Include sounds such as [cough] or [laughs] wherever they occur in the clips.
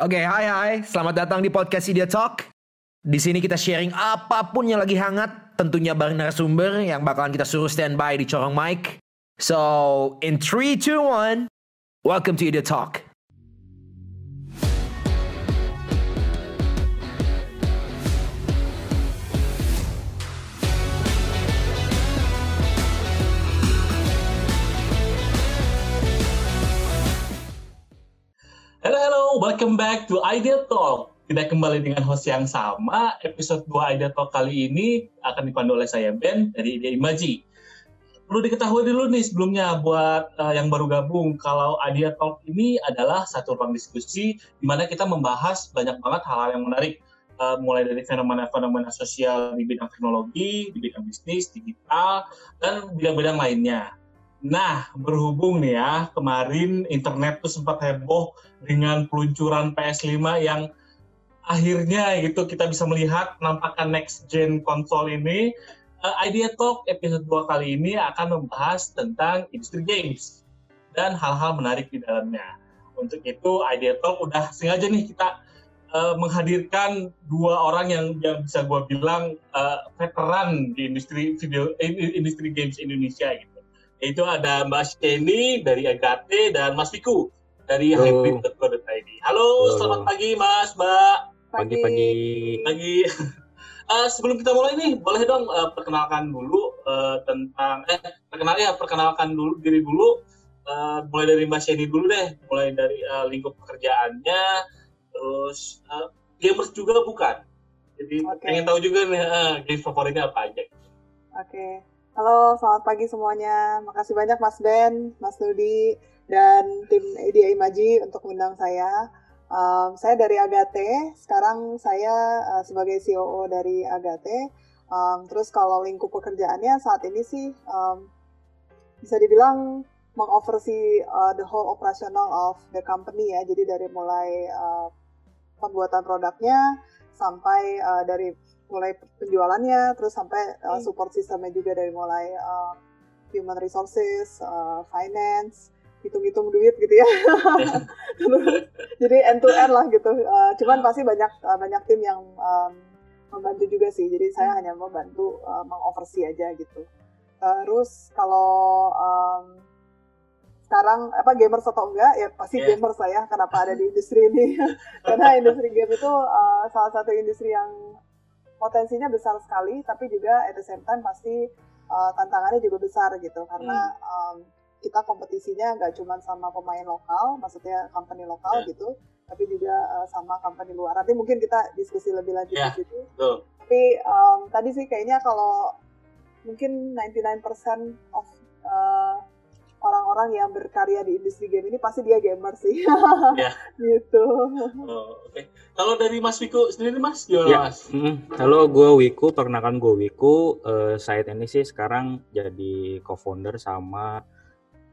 Oke, hai hai. Selamat datang di podcast Idea Talk. Di sini kita sharing apa pun yang lagi hangat, tentunya bareng narasumber yang bakalan kita suruh standby di corong mic. So, in 3 2 1, welcome to Idea Talk. Halo, halo, welcome back to Idea Talk. Kita kembali dengan host yang sama. Episode 2 Idea Talk kali ini akan dipandu oleh saya Ben dari Idea Imaji. Perlu diketahui dulu nih sebelumnya buat uh, yang baru gabung, kalau Idea Talk ini adalah satu ruang diskusi di mana kita membahas banyak banget hal-hal yang menarik. Uh, mulai dari fenomena-fenomena sosial di bidang teknologi, di bidang bisnis, digital, dan bidang-bidang lainnya. Nah, berhubung nih ya, kemarin internet tuh sempat heboh dengan peluncuran PS5 yang akhirnya gitu kita bisa melihat penampakan next gen konsol ini. Uh, Idea Talk episode 2 kali ini akan membahas tentang industri games dan hal-hal menarik di dalamnya. Untuk itu Idea Talk udah sengaja nih kita uh, menghadirkan dua orang yang yang bisa gue bilang uh, veteran di industri video industri games Indonesia gitu itu ada Mbak Sheni dari Agate dan Mas Fiku dari hybrid.co.id. Halo, Halo, selamat pagi Mas, Mbak. Pagi-pagi. Pagi. uh, [laughs] sebelum kita mulai nih, boleh dong uh, perkenalkan dulu uh, tentang eh perkenal ya perkenalkan dulu diri dulu. Uh, mulai dari Mbak Sheni dulu deh, mulai dari uh, lingkup pekerjaannya, terus uh, gamers juga bukan. Jadi okay. pengen tahu juga nih uh, game favoritnya apa aja. Oke. Okay. Halo, selamat pagi semuanya. Makasih banyak Mas Ben, Mas Nudi, dan tim Idea Imaji untuk undang saya. Um, saya dari Agate, sekarang saya uh, sebagai COO dari Agate. Um, terus kalau lingkup pekerjaannya saat ini sih um, bisa dibilang mengoversee uh, the whole operational of the company ya. Jadi dari mulai uh, pembuatan produknya sampai uh, dari mulai penjualannya terus sampai uh, support sistemnya juga dari mulai uh, human resources, uh, finance, hitung-hitung duit gitu ya. [laughs] Jadi end to end lah gitu. Uh, cuman pasti banyak uh, banyak tim yang um, membantu juga sih. Jadi saya hanya membantu uh, mengoversee aja gitu. Terus kalau um, sekarang apa gamers atau enggak ya pasti yeah. gamers saya kenapa ada di industri ini [laughs] karena industri game itu uh, salah satu industri yang potensinya besar sekali, tapi juga at the same time pasti uh, tantangannya juga besar gitu karena hmm. um, kita kompetisinya nggak cuma sama pemain lokal, maksudnya company lokal yeah. gitu, tapi juga uh, sama company luar. Nanti mungkin kita diskusi lebih lanjut yeah. di situ. Betul. Tapi um, tadi sih kayaknya kalau mungkin 99% of uh, orang-orang yang berkarya di industri game ini pasti dia gamer sih. [laughs] Ya. gitu. Oh, Oke. Okay. Kalau dari Mas Wiku sendiri Mas, gimana ya. Mas? Mm, halo, gue Wiku. Perkenalkan gue Wiku. Uh, saya ini sih sekarang jadi co-founder sama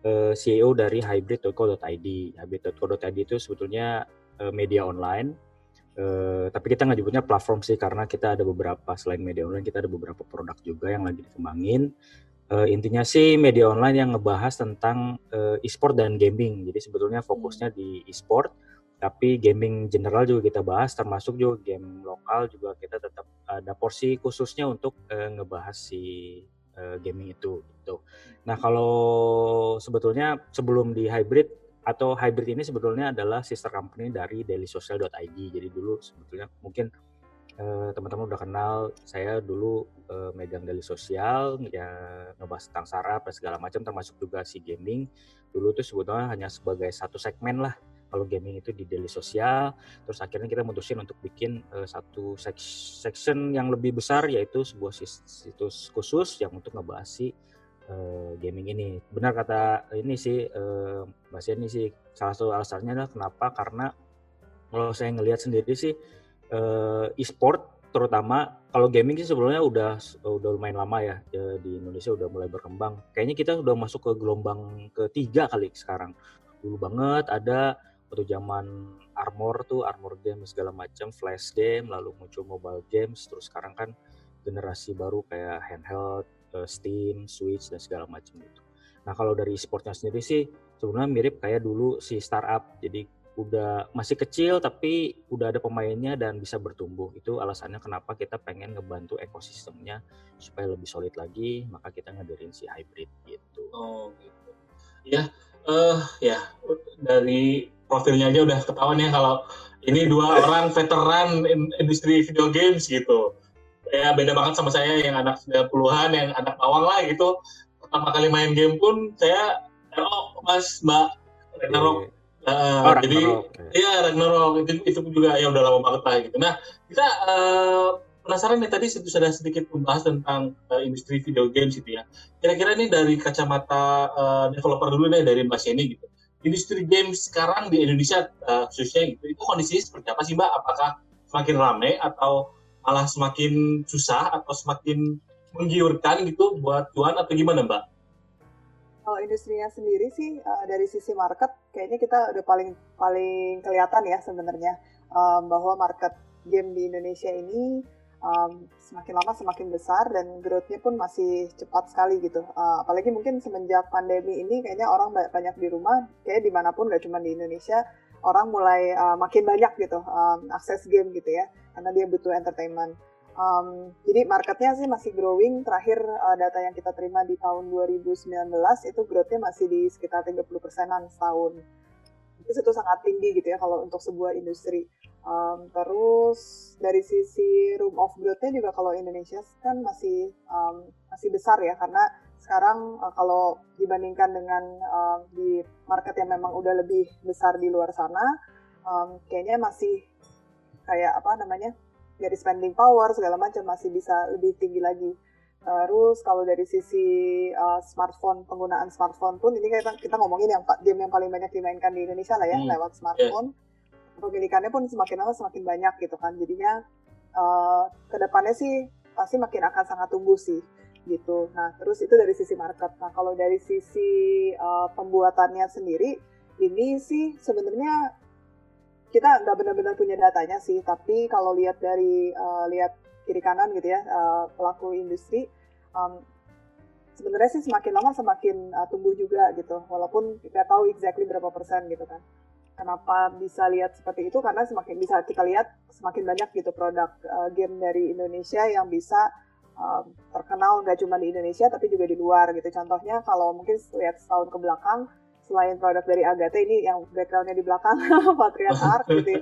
uh, eh, CEO dari hybrid.co.id. Hybrid.co.id itu sebetulnya uh, media online. Uh, tapi kita nggak nyebutnya platform sih karena kita ada beberapa selain media online kita ada beberapa produk juga yang lagi dikembangin uh, intinya sih media online yang ngebahas tentang uh, e-sport dan gaming. Jadi sebetulnya fokusnya di e-sport, tapi gaming general juga kita bahas, termasuk juga game lokal juga kita tetap ada porsi khususnya untuk uh, ngebahas si uh, gaming itu. Gitu. Nah kalau sebetulnya sebelum di hybrid atau hybrid ini sebetulnya adalah sister company dari dailysocial.id. Jadi dulu sebetulnya mungkin teman-teman udah kenal saya dulu uh, megang dari sosial ya ngebahas tentang saraf dan segala macam termasuk juga si gaming. Dulu tuh sebetulnya hanya sebagai satu segmen lah kalau gaming itu di daily sosial. Terus akhirnya kita mutusin untuk bikin uh, satu section yang lebih besar yaitu sebuah situs khusus yang untuk ngebahas si uh, gaming ini. Benar kata ini sih uh, Mbak ini sih salah satu alasannya adalah kenapa? Karena kalau saya ngelihat sendiri sih uh, e-sport terutama kalau gaming sih sebelumnya udah udah lumayan lama ya, ya di Indonesia udah mulai berkembang. Kayaknya kita sudah masuk ke gelombang ketiga kali sekarang. Dulu banget ada waktu zaman Armor tuh, Armor game segala macam, Flash game, lalu muncul mobile games, terus sekarang kan generasi baru kayak handheld, uh, Steam, Switch dan segala macam gitu. Nah kalau dari e-sportnya sendiri sih sebenarnya mirip kayak dulu si startup. Jadi udah masih kecil tapi udah ada pemainnya dan bisa bertumbuh. Itu alasannya kenapa kita pengen ngebantu ekosistemnya supaya lebih solid lagi maka kita ngedirin si hybrid gitu. Oh gitu. Ya eh uh, ya dari profilnya aja udah ketahuan ya kalau ini dua [laughs] orang veteran industri video games gitu. Ya beda banget sama saya yang anak 90-an yang anak bawang lah gitu. Pertama kali main game pun saya oh mas mbak. Ragnarok Uh, oh, jadi iya Ragnarok itu, itu juga ya udah lama banget lah gitu. Nah kita uh, penasaran nih tadi sudah sedikit membahas tentang uh, industri video games gitu ya. Kira-kira ini dari kacamata uh, developer dulu nih dari Mbak Sheni gitu. Industri games sekarang di Indonesia uh, khususnya gitu, itu kondisinya seperti apa sih Mbak? Apakah semakin ramai atau malah semakin susah atau semakin menggiurkan gitu buat tuan atau gimana Mbak? Kalau industrinya sendiri sih uh, dari sisi market kayaknya kita udah paling paling kelihatan ya sebenarnya um, bahwa market game di Indonesia ini um, semakin lama semakin besar dan growth-nya pun masih cepat sekali gitu. Uh, apalagi mungkin semenjak pandemi ini kayaknya orang banyak di rumah, kayak di mana pun gak cuma di Indonesia, orang mulai uh, makin banyak gitu um, akses game gitu ya, karena dia butuh entertainment. Um, jadi marketnya sih masih growing. Terakhir uh, data yang kita terima di tahun 2019 itu growth-nya masih di sekitar 30 persenan setahun. Itu itu sangat tinggi gitu ya kalau untuk sebuah industri. Um, terus dari sisi room of growth-nya juga kalau Indonesia kan masih um, masih besar ya karena sekarang uh, kalau dibandingkan dengan uh, di market yang memang udah lebih besar di luar sana, um, kayaknya masih kayak apa namanya dari spending power segala macam masih bisa lebih tinggi lagi. Terus kalau dari sisi uh, smartphone penggunaan smartphone pun ini kita kita ngomongin yang game yang paling banyak dimainkan di Indonesia lah ya hmm. lewat smartphone. Yeah. Pemilikannya pun semakin lama semakin banyak gitu kan. Jadinya uh, ke depannya sih pasti makin akan sangat tumbuh sih gitu. Nah terus itu dari sisi market. Nah kalau dari sisi uh, pembuatannya sendiri ini sih sebenarnya kita nggak benar-benar punya datanya sih, tapi kalau lihat dari uh, lihat kiri kanan gitu ya uh, pelaku industri, um, sebenarnya sih semakin lama semakin uh, tumbuh juga gitu, walaupun kita tahu exactly berapa persen gitu kan. Kenapa bisa lihat seperti itu? Karena semakin bisa kita lihat semakin banyak gitu produk uh, game dari Indonesia yang bisa um, terkenal nggak cuma di Indonesia tapi juga di luar gitu. Contohnya kalau mungkin lihat setahun ke belakang selain produk dari Agate ini yang backgroundnya di belakang [laughs] Patriot Art [laughs] gitu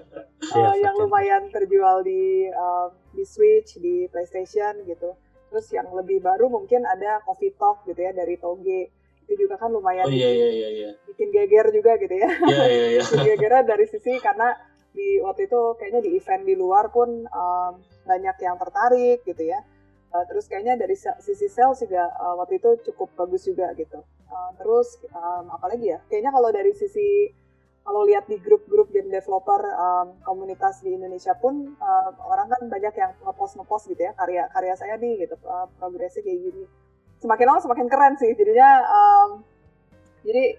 uh, yang lumayan terjual di uh, di Switch di PlayStation gitu. Terus yang lebih baru mungkin ada Coffee Talk gitu ya dari Toge. Itu juga kan lumayan oh, iya, iya, iya, iya. bikin geger juga gitu ya. Iya, iya, iya. [laughs] bikin gegernya dari sisi karena di waktu itu kayaknya di event di luar pun um, banyak yang tertarik gitu ya uh, terus kayaknya dari sisi sales juga uh, waktu itu cukup bagus juga gitu Uh, terus um, apalagi ya? Kayaknya kalau dari sisi kalau lihat di grup-grup game developer um, komunitas di Indonesia pun uh, orang kan banyak yang ngepost ngepost gitu ya karya karya saya nih gitu uh, progresnya kayak gini. Semakin lama semakin keren sih jadinya um, jadi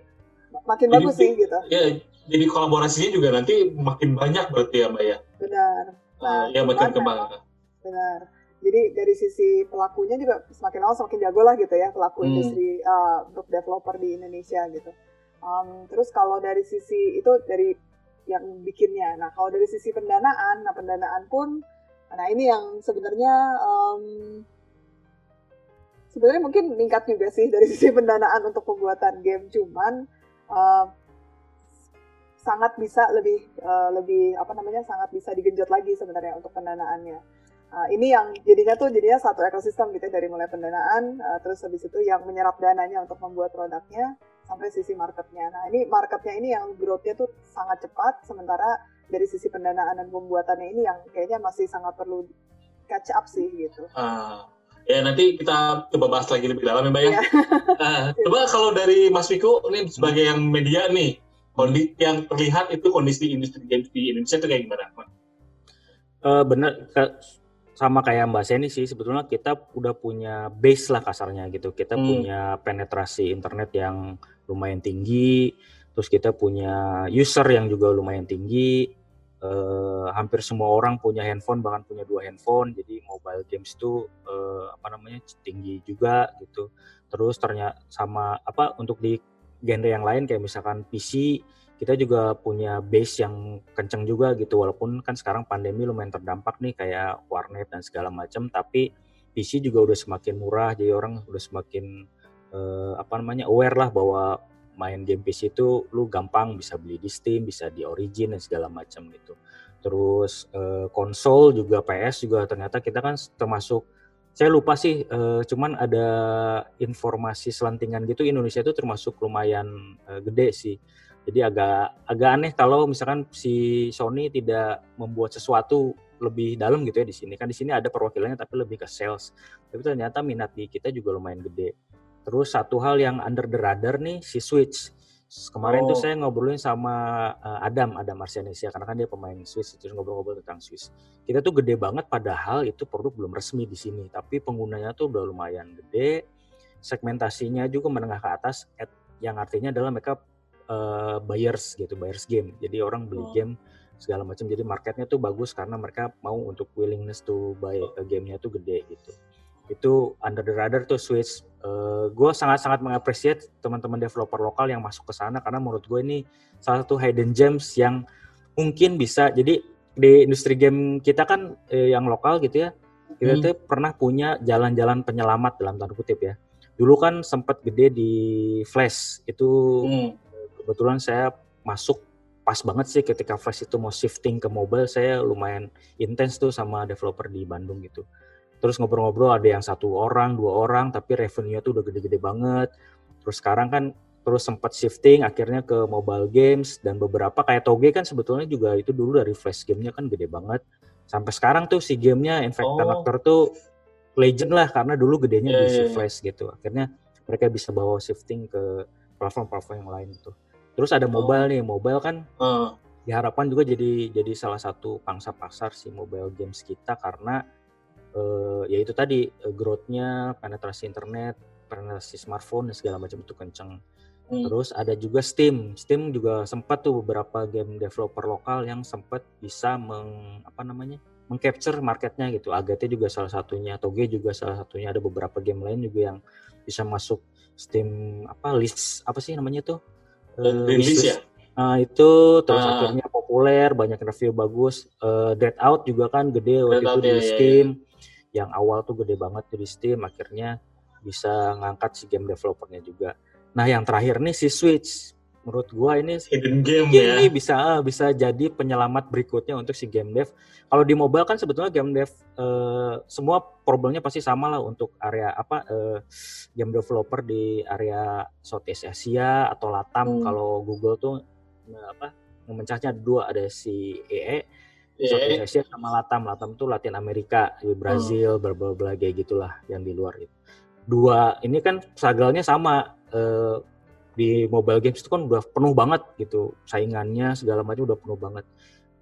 makin jadi, bagus sih gitu. Ya, jadi kolaborasinya juga nanti makin banyak berarti ya Mbak ya. Benar. Nah, uh, ya makin kembang. Benar. Jadi dari sisi pelakunya juga semakin lama semakin jago lah gitu ya pelaku hmm. industri uh, untuk developer di Indonesia gitu. Um, terus kalau dari sisi itu dari yang bikinnya. Nah kalau dari sisi pendanaan, nah pendanaan pun, nah ini yang sebenarnya um, sebenarnya mungkin meningkat juga sih dari [laughs] sisi pendanaan untuk pembuatan game. Cuman uh, sangat bisa lebih uh, lebih apa namanya sangat bisa digenjot lagi sebenarnya untuk pendanaannya Uh, ini yang jadinya tuh jadinya satu ekosistem gitu ya, dari mulai pendanaan, uh, terus habis itu yang menyerap dananya untuk membuat produknya, sampai sisi marketnya. Nah ini marketnya ini yang growth-nya tuh sangat cepat, sementara dari sisi pendanaan dan pembuatannya ini yang kayaknya masih sangat perlu catch up sih gitu. Uh, ya nanti kita coba bahas lagi lebih dalam ya Mbak ya. uh, [laughs] coba kalau dari Mas Wiko ini sebagai yang media nih, kondisi yang terlihat itu kondisi industri games di Indonesia itu kayak gimana? Uh, benar, sama kayak Mbak Seni sih sebetulnya kita udah punya base lah kasarnya gitu. Kita hmm. punya penetrasi internet yang lumayan tinggi, terus kita punya user yang juga lumayan tinggi. Uh, hampir semua orang punya handphone bahkan punya dua handphone jadi mobile games itu uh, apa namanya tinggi juga gitu terus ternyata sama apa untuk di genre yang lain kayak misalkan PC kita juga punya base yang kenceng juga gitu. Walaupun kan sekarang pandemi lumayan terdampak nih kayak warnet dan segala macam tapi PC juga udah semakin murah jadi orang udah semakin uh, apa namanya aware lah bahwa main game PC itu lu gampang bisa beli di Steam bisa di Origin dan segala macam gitu. Terus uh, konsol juga PS juga ternyata kita kan termasuk saya lupa sih uh, cuman ada informasi selentingan gitu Indonesia itu termasuk lumayan gede sih jadi agak agak aneh kalau misalkan si Sony tidak membuat sesuatu lebih dalam gitu ya di sini. Kan di sini ada perwakilannya tapi lebih ke sales. Tapi ternyata minat di kita juga lumayan gede. Terus satu hal yang under the radar nih si Switch. Kemarin oh. tuh saya ngobrolin sama uh, Adam, Adam Arsianesia karena kan dia pemain Switch terus ngobrol-ngobrol tentang Switch. Kita tuh gede banget padahal itu produk belum resmi di sini, tapi penggunanya tuh udah lumayan gede. Segmentasinya juga menengah ke atas yang artinya adalah mereka uh, buyers gitu, buyers game. Jadi orang beli oh. game segala macam. Jadi marketnya tuh bagus karena mereka mau untuk willingness to buy uh, gamenya tuh gede gitu. Itu under the radar tuh Switch. Uh, gue sangat-sangat mengapresiasi teman-teman developer lokal yang masuk ke sana karena menurut gue ini salah satu hidden gems yang mungkin bisa. Jadi di industri game kita kan eh, yang lokal gitu ya, kita hmm. tuh pernah punya jalan-jalan penyelamat dalam tanda kutip ya. Dulu kan sempat gede di Flash itu hmm kebetulan saya masuk pas banget sih ketika Flash itu mau shifting ke mobile saya lumayan intens tuh sama developer di Bandung gitu. Terus ngobrol-ngobrol ada yang satu orang dua orang tapi revenue tuh udah gede-gede banget. Terus sekarang kan terus sempat shifting akhirnya ke mobile games dan beberapa kayak Toge kan sebetulnya juga itu dulu dari flash gamenya kan gede banget. Sampai sekarang tuh si gamenya Infect oh. tuh legend lah karena dulu gedenya yeah, di si yeah, iya. flash gitu. Akhirnya mereka bisa bawa shifting ke platform-platform yang lain tuh Terus ada mobile oh. nih, mobile kan uh. diharapkan juga jadi jadi salah satu pangsa pasar si mobile games kita karena uh, ya itu tadi uh, growth-nya, penetrasi internet, penetrasi smartphone dan segala macam itu kenceng. Hmm. Terus ada juga Steam. Steam juga sempat tuh beberapa game developer lokal yang sempat bisa meng apa namanya? mengcapture marketnya gitu. Agate juga salah satunya, Toge juga salah satunya. Ada beberapa game lain juga yang bisa masuk Steam apa list apa sih namanya tuh? Uh, ya Nah, itu terus ah. akhirnya populer, banyak review bagus. Uh, Dead Out juga kan gede waktu Dead itu di ya, Steam. Ya, ya. Yang awal tuh gede banget tuh di Steam, akhirnya bisa ngangkat si game developernya juga. Nah, yang terakhir nih si Switch menurut gua ini hidden game, ya. bisa ah, bisa jadi penyelamat berikutnya untuk si game dev. Kalau di mobile kan sebetulnya game dev uh, semua problemnya pasti sama lah untuk area apa uh, game developer di area Southeast Asia atau Latam. Hmm. Kalau Google tuh uh, apa memecahnya dua ada si EE yeah. Southeast Asia sama Latam. Latam tuh Latin Amerika, di Brazil, hmm. berbagai kayak gitulah yang di luar itu. Dua ini kan sagalnya sama uh, di mobile games itu kan udah penuh banget gitu. Saingannya segala macam udah penuh banget.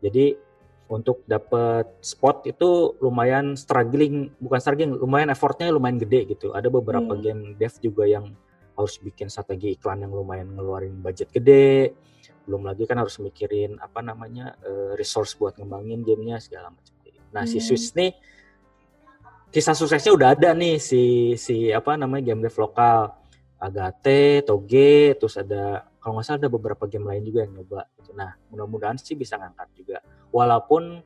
Jadi untuk dapat spot itu lumayan struggling bukan struggling lumayan effortnya lumayan gede gitu. Ada beberapa hmm. game dev juga yang harus bikin strategi iklan yang lumayan ngeluarin budget gede. Belum lagi kan harus mikirin apa namanya uh, resource buat ngembangin gamenya segala macam. Nah hmm. si Switch nih kisah suksesnya udah ada nih si si apa namanya game dev lokal Agate, Toge, terus ada kalau nggak salah ada beberapa game lain juga yang nyoba. Gitu. Nah, mudah-mudahan sih bisa ngangkat juga. Walaupun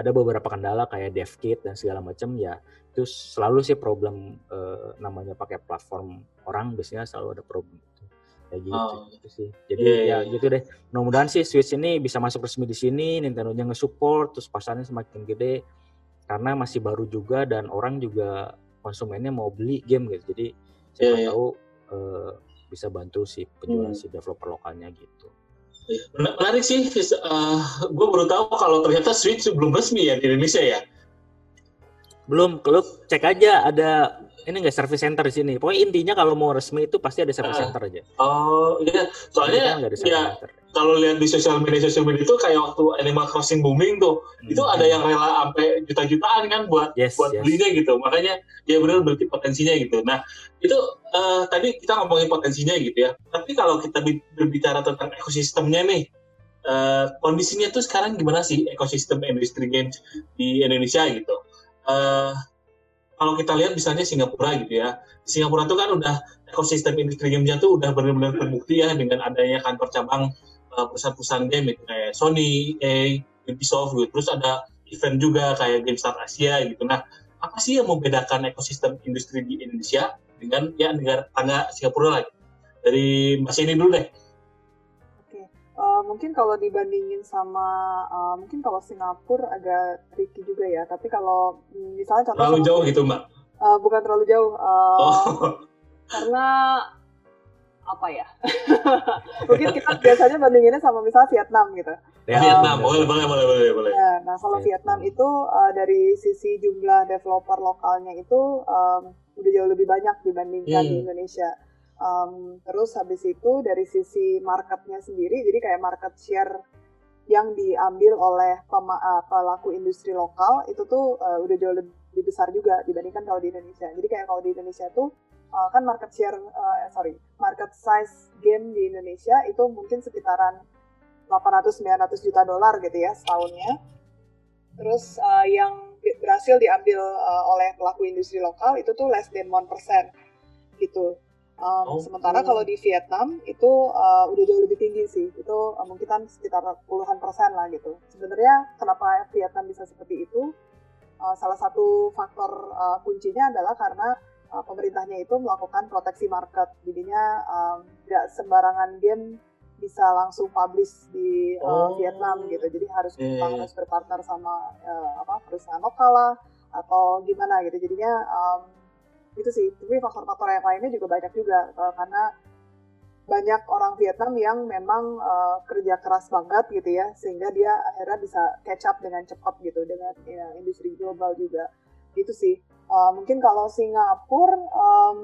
ada beberapa kendala kayak dev kit dan segala macam ya itu selalu sih problem uh, namanya pakai platform orang biasanya selalu ada problem itu kayak gitu, oh. gitu sih jadi yeah, ya yeah. gitu deh mudah-mudahan sih Switch ini bisa masuk resmi di sini Nintendo-nya nge-support terus pasarnya semakin gede karena masih baru juga dan orang juga konsumennya mau beli game gitu jadi saya yeah, yeah. tahu uh, bisa bantu si penjualan hmm. si developer lokalnya gitu. Menarik sih, uh, eh, gue baru tahu kalau ternyata Switch belum resmi ya di Indonesia ya. Belum, kalau cek aja ada ini enggak service center di sini. Pokoknya intinya kalau mau resmi itu pasti ada service uh, center aja. Oh iya, soalnya kan ya center kalau lihat di sosial media sosial media itu kayak waktu Animal Crossing booming tuh hmm. itu ada yang rela sampai juta-jutaan kan buat yes, buat yes. belinya gitu. Makanya ya benar berarti potensinya gitu. Nah itu uh, tadi kita ngomongin potensinya gitu ya. Tapi kalau kita berbicara tentang ekosistemnya nih uh, kondisinya tuh sekarang gimana sih ekosistem industri games di Indonesia gitu? Uh, kalau kita lihat misalnya Singapura gitu ya. Singapura tuh kan udah ekosistem industri gamesnya tuh udah benar-benar terbukti ya dengan adanya kantor cabang perusahaan-perusahaan game itu kayak Sony, EA, Ubisoft gitu. Terus ada event juga kayak GameStar Asia gitu. Nah, apa sih yang membedakan ekosistem industri di Indonesia dengan ya negara tangga Singapura lagi? Dari Mas ini dulu deh. Oke, uh, mungkin kalau dibandingin sama uh, mungkin kalau Singapura agak tricky juga ya. Tapi kalau misalnya contoh terlalu jauh gitu mbak? Uh, bukan terlalu jauh. Uh, oh. Karena apa ya? [laughs] mungkin kita biasanya bandinginnya sama misalnya Vietnam gitu. Ya, Vietnam, boleh, boleh, boleh, boleh, boleh. Ya, nah kalau Vietnam, itu uh, dari sisi jumlah developer lokalnya itu um, udah jauh lebih banyak dibandingkan hmm. di Indonesia. Um, terus habis itu dari sisi marketnya sendiri, jadi kayak market share yang diambil oleh pema, uh, pelaku industri lokal itu tuh uh, udah jauh lebih besar juga dibandingkan kalau di Indonesia. Jadi kayak kalau di Indonesia tuh uh, kan market share, uh, sorry, market size game di Indonesia itu mungkin sekitaran 800-900 juta dolar gitu ya setahunnya. Terus uh, yang berhasil diambil uh, oleh pelaku industri lokal itu tuh less than 1% gitu. Um, oh. Sementara kalau di Vietnam itu uh, udah jauh lebih tinggi sih, itu uh, mungkin kan sekitar puluhan persen lah gitu. Sebenarnya kenapa Vietnam bisa seperti itu? Uh, salah satu faktor uh, kuncinya adalah karena uh, pemerintahnya itu melakukan proteksi market, jadinya nggak um, sembarangan game bisa langsung publish di uh, oh. Vietnam gitu. Jadi harus yeah. Iya, harus berpartner sama uh, apa perusahaan lokal lah atau gimana gitu. Jadinya um, itu sih. Tapi faktor-faktor yang lainnya juga banyak juga uh, karena banyak orang Vietnam yang memang uh, kerja keras banget gitu ya sehingga dia akhirnya bisa catch up dengan cepat gitu dengan ya, industri global juga gitu sih uh, mungkin kalau Singapura um,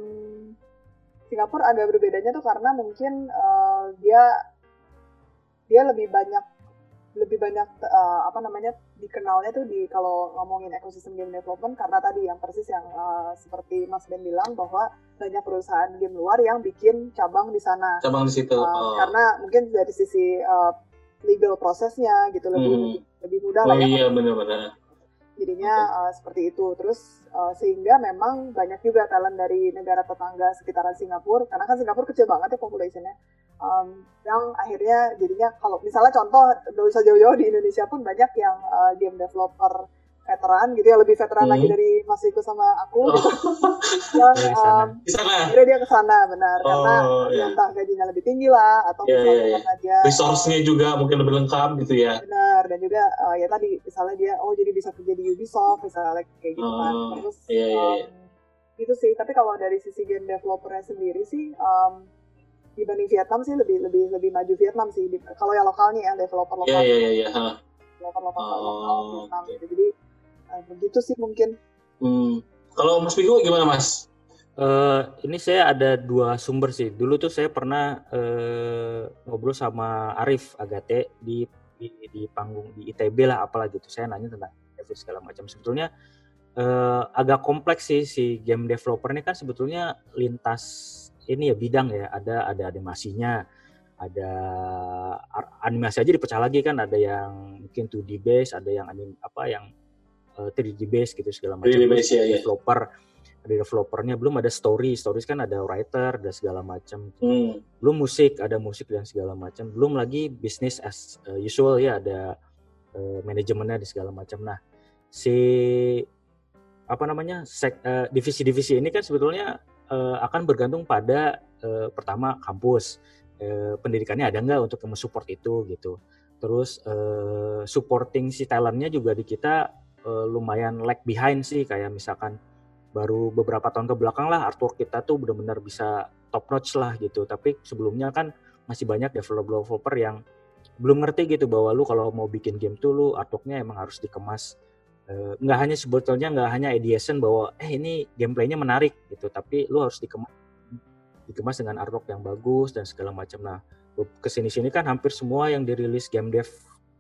Singapura agak berbedanya tuh karena mungkin uh, dia dia lebih banyak lebih banyak uh, apa namanya dikenalnya tuh di kalau ngomongin ekosistem game development karena tadi yang persis yang uh, seperti Mas Ben bilang bahwa banyak perusahaan game luar yang bikin cabang di sana. Cabang di situ. Uh, oh. Karena mungkin dari sisi uh, legal prosesnya gitu lebih hmm. lebih mudah oh, lah ya. Iya benar-benar jadinya uh, seperti itu. Terus uh, sehingga memang banyak juga talent dari negara tetangga sekitaran Singapura karena kan Singapura kecil banget ya populationnya. Um, yang akhirnya jadinya kalau misalnya contoh gak usah jauh-jauh di Indonesia pun banyak yang uh, game developer veteran gitu ya lebih veteran hmm. lagi dari Mas Riko sama aku oh. gitu. [laughs] yang um, akhirnya dia ke sana benar oh, karena yeah. entah gajinya lebih tinggi lah atau yeah, misalnya yeah, yeah. dia resource-nya juga mungkin lebih lengkap gitu ya benar dan juga uh, ya tadi misalnya dia oh jadi bisa kerja di Ubisoft misalnya kayak gitu kan oh, terus yeah, yeah, yeah. Um, itu sih tapi kalau dari sisi game developernya sendiri sih um, dibanding Vietnam sih lebih lebih lebih maju Vietnam sih kalau yang lokalnya ya developer lokal yeah, yeah, yeah, yeah. developer lokal oh, lokal Vietnam gitu jadi Nah, begitu sih mungkin. Hmm. Kalau Mas Bigo gimana Mas? Uh, ini saya ada dua sumber sih. Dulu tuh saya pernah uh, ngobrol sama Arif Agate di, di di panggung di ITB lah apalah gitu. Saya nanya tentang dev segala macam. Sebetulnya uh, agak kompleks sih si game developer ini kan sebetulnya lintas ini ya bidang ya. Ada ada animasinya, ada animasi aja dipecah lagi kan. Ada yang mungkin 2D base, ada yang anim apa yang 3D eh, base gitu segala macam. 3D base ya, ya. Developer, ada developernya, belum ada story, stories kan ada writer dan segala macam. Hmm. Belum musik, ada musik dan segala macam. Belum lagi bisnis as eh, usual ya ada uh, manajemennya di segala macam. Nah, si apa namanya divisi-divisi uh, ini kan sebetulnya uh, akan bergantung pada uh, pertama kampus uh, pendidikannya ada nggak untuk support itu gitu. Terus uh, supporting si talentnya juga di kita uh, lumayan lag behind sih kayak misalkan baru beberapa tahun ke belakang lah artwork kita tuh benar-benar bisa top notch lah gitu. Tapi sebelumnya kan masih banyak developer-developer yang belum ngerti gitu bahwa lu kalau mau bikin game tuh lu artworknya emang harus dikemas. Uh, nggak hanya sebetulnya nggak hanya ideation bahwa eh ini gameplaynya menarik gitu. Tapi lu harus dikemas dikemas dengan artwork yang bagus dan segala macam. Nah ke sini sini kan hampir semua yang dirilis game dev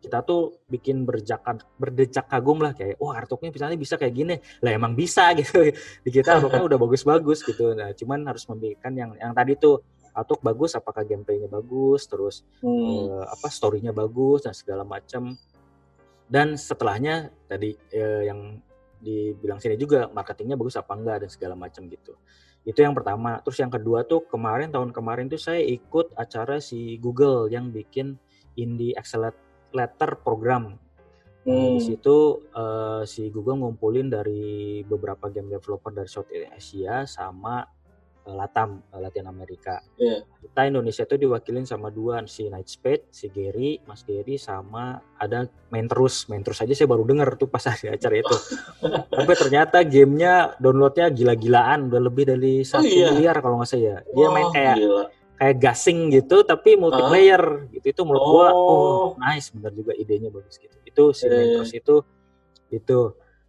kita tuh bikin berjakan berdecak kagum lah kayak wah oh, artworknya misalnya bisa kayak gini. Lah emang bisa [laughs] gitu. Di kita artworknya udah bagus-bagus gitu. Nah cuman harus membikin yang yang tadi tuh artwork bagus apakah gameplaynya bagus terus hmm. uh, apa storynya bagus dan segala macam dan setelahnya tadi uh, yang dibilang sini juga marketingnya bagus apa enggak dan segala macam gitu. Itu yang pertama. Terus yang kedua tuh kemarin tahun kemarin tuh saya ikut acara si Google yang bikin Indie Accelerator Program. Hmm. Di situ uh, si Google ngumpulin dari beberapa game developer dari Southeast Asia sama uh, Latam, uh, Latin Amerika. Yeah. Kita Indonesia itu diwakilin sama dua si Nightspade, si Gary, Mas Gary sama ada main terus, main terus aja saya baru dengar tuh pas [laughs] ada acara itu. Tapi ternyata gamenya downloadnya gila-gilaan, udah lebih dari satu oh, iya. miliar kalau nggak salah ya. Dia oh, main kayak gila kayak gasing gitu tapi multiplayer uh. gitu itu menurut oh. gua oh nice benar juga idenya bagus gitu itu si yeah. Iya. itu itu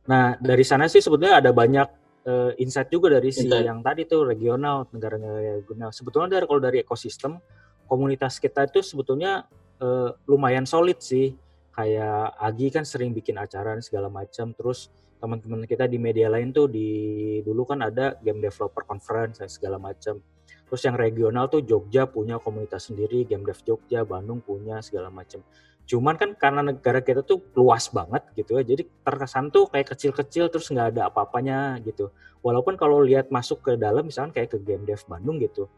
nah dari sana sih sebetulnya ada banyak uh, insight juga dari si insight. yang tadi tuh regional negara-negara regional sebetulnya dari kalau dari ekosistem komunitas kita itu sebetulnya uh, lumayan solid sih kayak Agi kan sering bikin acara segala macam terus teman-teman kita di media lain tuh di dulu kan ada game developer conference dan segala macam Terus yang regional tuh Jogja punya komunitas sendiri, Game Dev Jogja, Bandung punya segala macam. Cuman kan karena negara kita tuh luas banget gitu ya, jadi terkesan tuh kayak kecil-kecil terus nggak ada apa-apanya gitu. Walaupun kalau lihat masuk ke dalam misalkan kayak ke Game Dev Bandung gitu,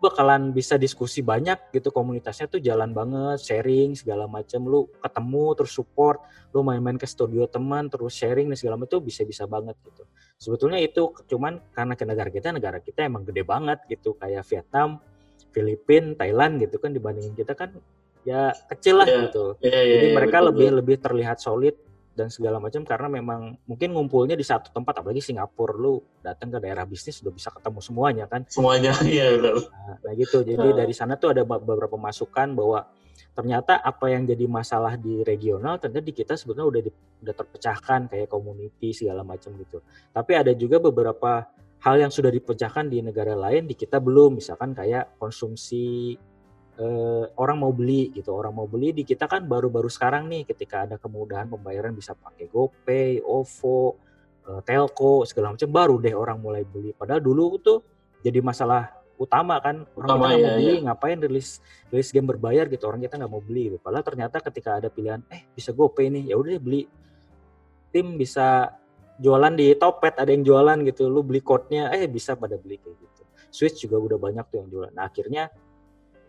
bakalan bisa diskusi banyak gitu komunitasnya tuh jalan banget sharing segala macam lu ketemu terus support lu main-main ke studio teman terus sharing dan segala macam tuh bisa-bisa banget gitu. Sebetulnya itu cuman karena ke negara kita negara kita emang gede banget gitu. Kayak Vietnam Filipina Thailand gitu kan dibandingin kita kan ya kecil lah yeah, gitu. Yeah, yeah, jadi yeah, mereka betul, lebih lebih terlihat solid dan segala macam karena memang mungkin ngumpulnya di satu tempat apalagi Singapura lu datang ke daerah bisnis udah bisa ketemu semuanya kan? Semuanya [laughs] iya benar. Nah, nah gitu jadi nah. dari sana tuh ada beberapa masukan bahwa ternyata apa yang jadi masalah di regional ternyata di kita sebetulnya udah di, udah terpecahkan kayak community segala macam gitu. Tapi ada juga beberapa hal yang sudah dipecahkan di negara lain di kita belum. Misalkan kayak konsumsi uh, orang mau beli gitu. Orang mau beli di kita kan baru-baru sekarang nih ketika ada kemudahan pembayaran bisa pakai GoPay, OVO, uh, Telco segala macam baru deh orang mulai beli. Padahal dulu tuh jadi masalah utama kan orang utama, kita nggak iya, mau beli iya. ngapain rilis rilis game berbayar gitu orang kita nggak mau beli. Gitu. padahal ternyata ketika ada pilihan eh bisa GoPay nih ya udah beli. Tim bisa jualan di Topet ada yang jualan gitu lu beli code-nya eh bisa pada beli kayak gitu. Switch juga udah banyak tuh yang jualan. Nah akhirnya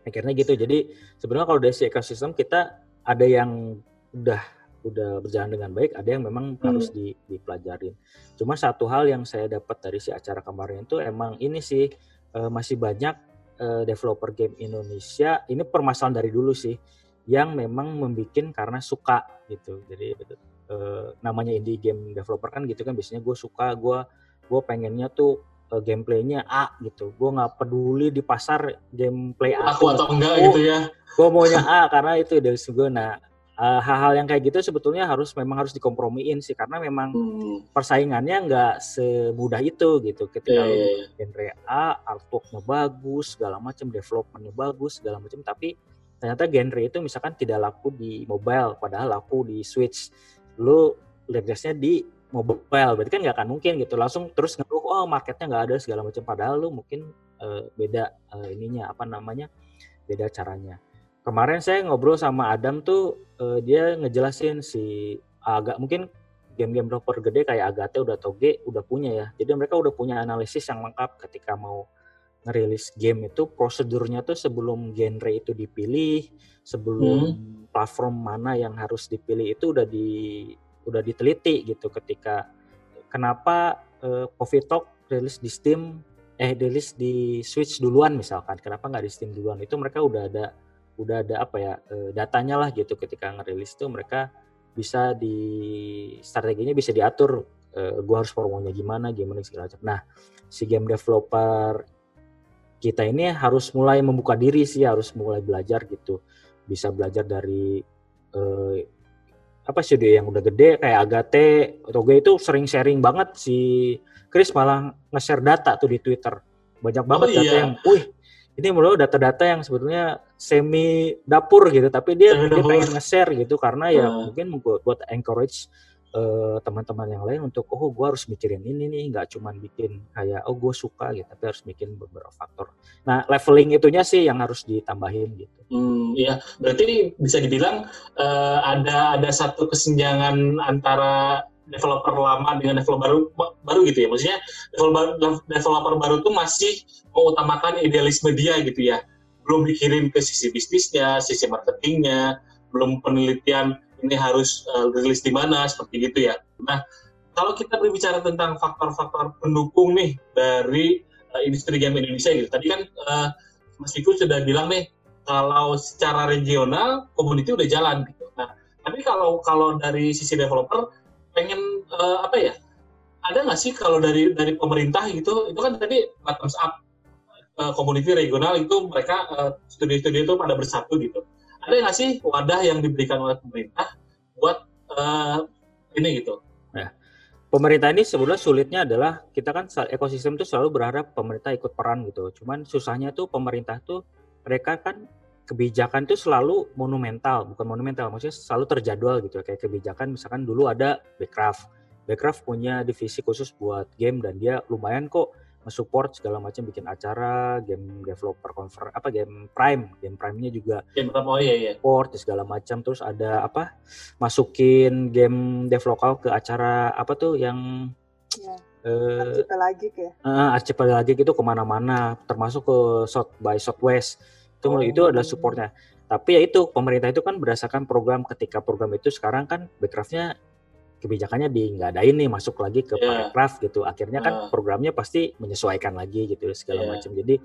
akhirnya gitu. Jadi sebenarnya kalau dari si ekosistem kita ada yang udah udah berjalan dengan baik ada yang memang hmm. harus di, dipelajarin. Cuma satu hal yang saya dapat dari si acara kemarin itu emang ini sih uh, masih banyak uh, developer game Indonesia ini permasalahan dari dulu sih yang memang membuat karena suka gitu. Jadi uh, namanya indie game developer kan gitu kan biasanya gue suka gue gue pengennya tuh uh, gameplaynya A gitu. Gue nggak peduli di pasar gameplay A. Aku atau enggak oh, gitu ya. Gue maunya A karena itu dari gue. Nah uh, hal-hal yang kayak gitu sebetulnya harus memang harus dikompromiin sih karena memang hmm. persaingannya nggak semudah itu gitu. Ketika yeah, yeah, yeah. genre A, artworknya bagus, segala macam, developmentnya bagus, segala macam, tapi ternyata genre itu misalkan tidak laku di mobile, padahal laku di Switch. Lu lihat di mobile berarti kan nggak akan mungkin gitu. Langsung terus ngeluh oh marketnya nggak ada segala macam. Padahal lu mungkin uh, beda uh, ininya apa namanya beda caranya. Kemarin saya ngobrol sama Adam tuh uh, dia ngejelasin si agak mungkin game-game developer gede kayak Agate udah toge udah punya ya. Jadi mereka udah punya analisis yang lengkap ketika mau ngerilis game itu. Prosedurnya tuh sebelum genre itu dipilih sebelum hmm. platform mana yang harus dipilih itu udah di udah diteliti gitu ketika kenapa uh, Coffee Talk rilis di Steam eh rilis di Switch duluan misalkan kenapa nggak di Steam duluan? Itu mereka udah ada udah ada apa ya uh, datanya lah gitu ketika ngerilis itu mereka bisa di strateginya bisa diatur uh, gua harus promonya gimana gimana segala macam. Nah si game developer kita ini harus mulai membuka diri sih harus mulai belajar gitu. Bisa belajar dari uh, apa sih dia yang udah gede kayak Agate Toge itu sering sharing banget si Chris malah nge-share data tuh di Twitter banyak banget oh, data iya. yang, wih ini mulai data-data yang sebetulnya semi dapur gitu tapi dia, dia pengen nge-share gitu karena ya uh. mungkin buat, buat encourage uh, teman-teman yang lain untuk oh gue harus mikirin ini nih nggak cuman bikin kayak oh gue suka gitu tapi harus bikin beberapa faktor. Nah leveling itunya sih yang harus ditambahin gitu. Hmm ya berarti bisa dibilang uh, ada ada satu kesenjangan antara developer lama dengan developer baru baru gitu ya. Maksudnya developer developer baru tuh masih mengutamakan idealisme dia gitu ya. Belum dikirim ke sisi bisnisnya, sisi marketingnya, belum penelitian ini harus uh, rilis di mana seperti gitu ya. Nah, kalau kita berbicara tentang faktor-faktor pendukung nih dari uh, industri game Indonesia gitu. Tadi kan uh, Mas Viku sudah bilang nih kalau secara regional community udah jalan gitu. Nah, tapi kalau kalau dari sisi developer pengen uh, apa ya? Ada nggak sih kalau dari dari pemerintah gitu? Itu kan tadi bottoms up uh, community regional itu mereka studi-studi itu pada bersatu gitu. Ada nggak sih wadah yang diberikan oleh pemerintah buat uh, ini gitu? Nah, pemerintah ini sebenarnya sulitnya adalah kita kan ekosistem itu selalu berharap pemerintah ikut peran gitu. Cuman susahnya tuh pemerintah tuh mereka kan kebijakan itu selalu monumental, bukan monumental, maksudnya selalu terjadwal gitu. Kayak kebijakan misalkan dulu ada Backcraft. Backcraft punya divisi khusus buat game dan dia lumayan kok support segala macam bikin acara game developer confer apa game prime. Game prime-nya juga game prime oh iya iya. support segala macam. Terus ada apa masukin game dev lokal ke acara apa tuh yang ya. Uh, archipelagic ya? Uh, archipelagic itu ke mana-mana termasuk ke South by Southwest. Itu oh. itu adalah supportnya. Tapi ya itu pemerintah itu kan berdasarkan program. Ketika program itu sekarang kan backcraftnya kebijakannya di nggak ada ini masuk lagi ke yeah. paragraf gitu akhirnya kan uh. programnya pasti menyesuaikan lagi gitu segala yeah. macam jadi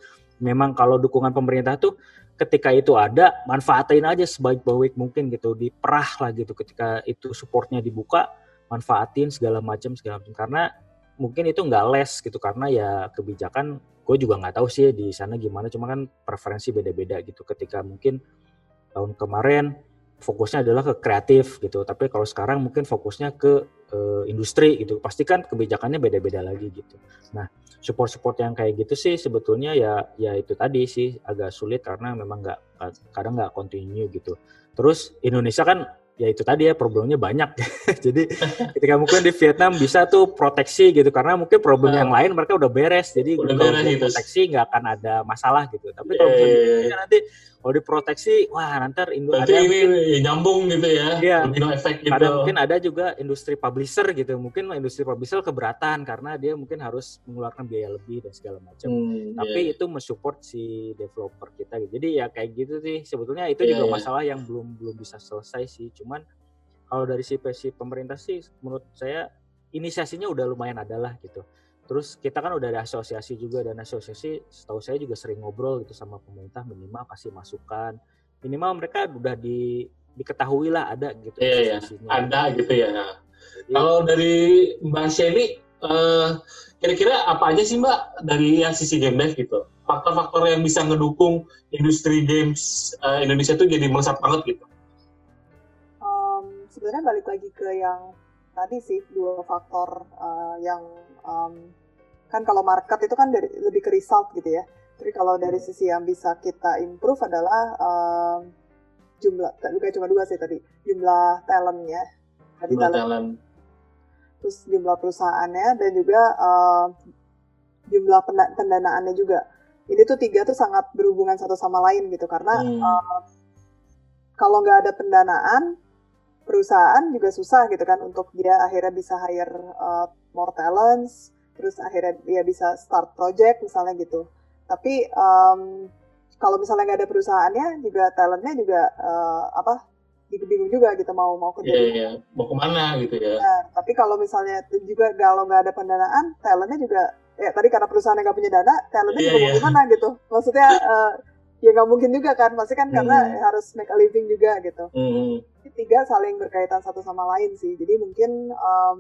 memang kalau dukungan pemerintah tuh ketika itu ada manfaatin aja sebaik-baik mungkin gitu diperah lah gitu ketika itu supportnya dibuka manfaatin segala macam segala macam karena mungkin itu nggak les gitu karena ya kebijakan gue juga nggak tahu sih di sana gimana cuma kan preferensi beda-beda gitu ketika mungkin tahun kemarin fokusnya adalah ke kreatif gitu. Tapi kalau sekarang mungkin fokusnya ke uh, industri gitu. Pasti kan kebijakannya beda-beda lagi gitu. Nah, support-support yang kayak gitu sih sebetulnya ya ya itu tadi sih agak sulit karena memang nggak kadang nggak continue gitu. Terus Indonesia kan ya itu tadi ya problemnya banyak. [laughs] jadi ketika mungkin di Vietnam bisa tuh proteksi gitu karena mungkin problem uh, yang lain mereka udah beres. Jadi udah kalau beres, gitu. proteksi nggak akan ada masalah gitu. Tapi yeah, kalau yeah, yeah. Iya. nanti kalau diproteksi wah nanti Indo ada ini mungkin, nyambung gitu ya iya, domino efek gitu. ada mungkin ada juga industri publisher gitu. Mungkin industri publisher keberatan karena dia mungkin harus mengeluarkan biaya lebih dan segala macam. Hmm, tapi yeah. itu mensupport si developer kita gitu. Jadi ya kayak gitu sih. Sebetulnya itu yeah, juga yeah. masalah yang belum belum bisa selesai sih. Cuman kalau dari si, si pemerintah sih menurut saya inisiasinya udah lumayan adalah gitu Terus kita kan udah ada asosiasi juga dan asosiasi setahu saya juga sering ngobrol gitu sama pemerintah minimal kasih masukan. Minimal mereka udah di diketahui lah ada gitu. Iya, iya. ada gitu ya. Jadi, Kalau dari Mbak Shelly, uh, kira-kira apa aja sih Mbak dari yang sisi game dev gitu? Faktor-faktor yang bisa ngedukung industri games uh, Indonesia itu jadi melesat banget gitu? Um, sebenarnya balik lagi ke yang tadi sih dua faktor uh, yang um, kan kalau market itu kan dari lebih ke result gitu ya. Tapi kalau dari hmm. sisi yang bisa kita improve adalah um, jumlah bukan cuma dua sih tadi jumlah talentnya. Tadi jumlah talent. talent. Terus jumlah perusahaannya dan juga uh, jumlah pendanaannya juga. Ini tuh tiga tuh sangat berhubungan satu sama lain gitu karena hmm. uh, kalau nggak ada pendanaan perusahaan juga susah gitu kan untuk dia akhirnya bisa hire uh, more talents, terus akhirnya dia bisa start project misalnya gitu. Tapi um, kalau misalnya nggak ada perusahaannya juga talentnya juga uh, apa bingung juga gitu mau mau kerja yeah, yeah. mau ke mana gitu ya. Nah, tapi kalau misalnya juga kalau nggak ada pendanaan, talentnya juga ya tadi karena perusahaannya nggak punya dana, talentnya yeah, juga yeah. mau gimana gitu. Maksudnya uh, ya nggak mungkin juga kan pasti kan hmm. karena harus make a living juga gitu hmm. Tiga saling berkaitan satu sama lain sih. Jadi mungkin um,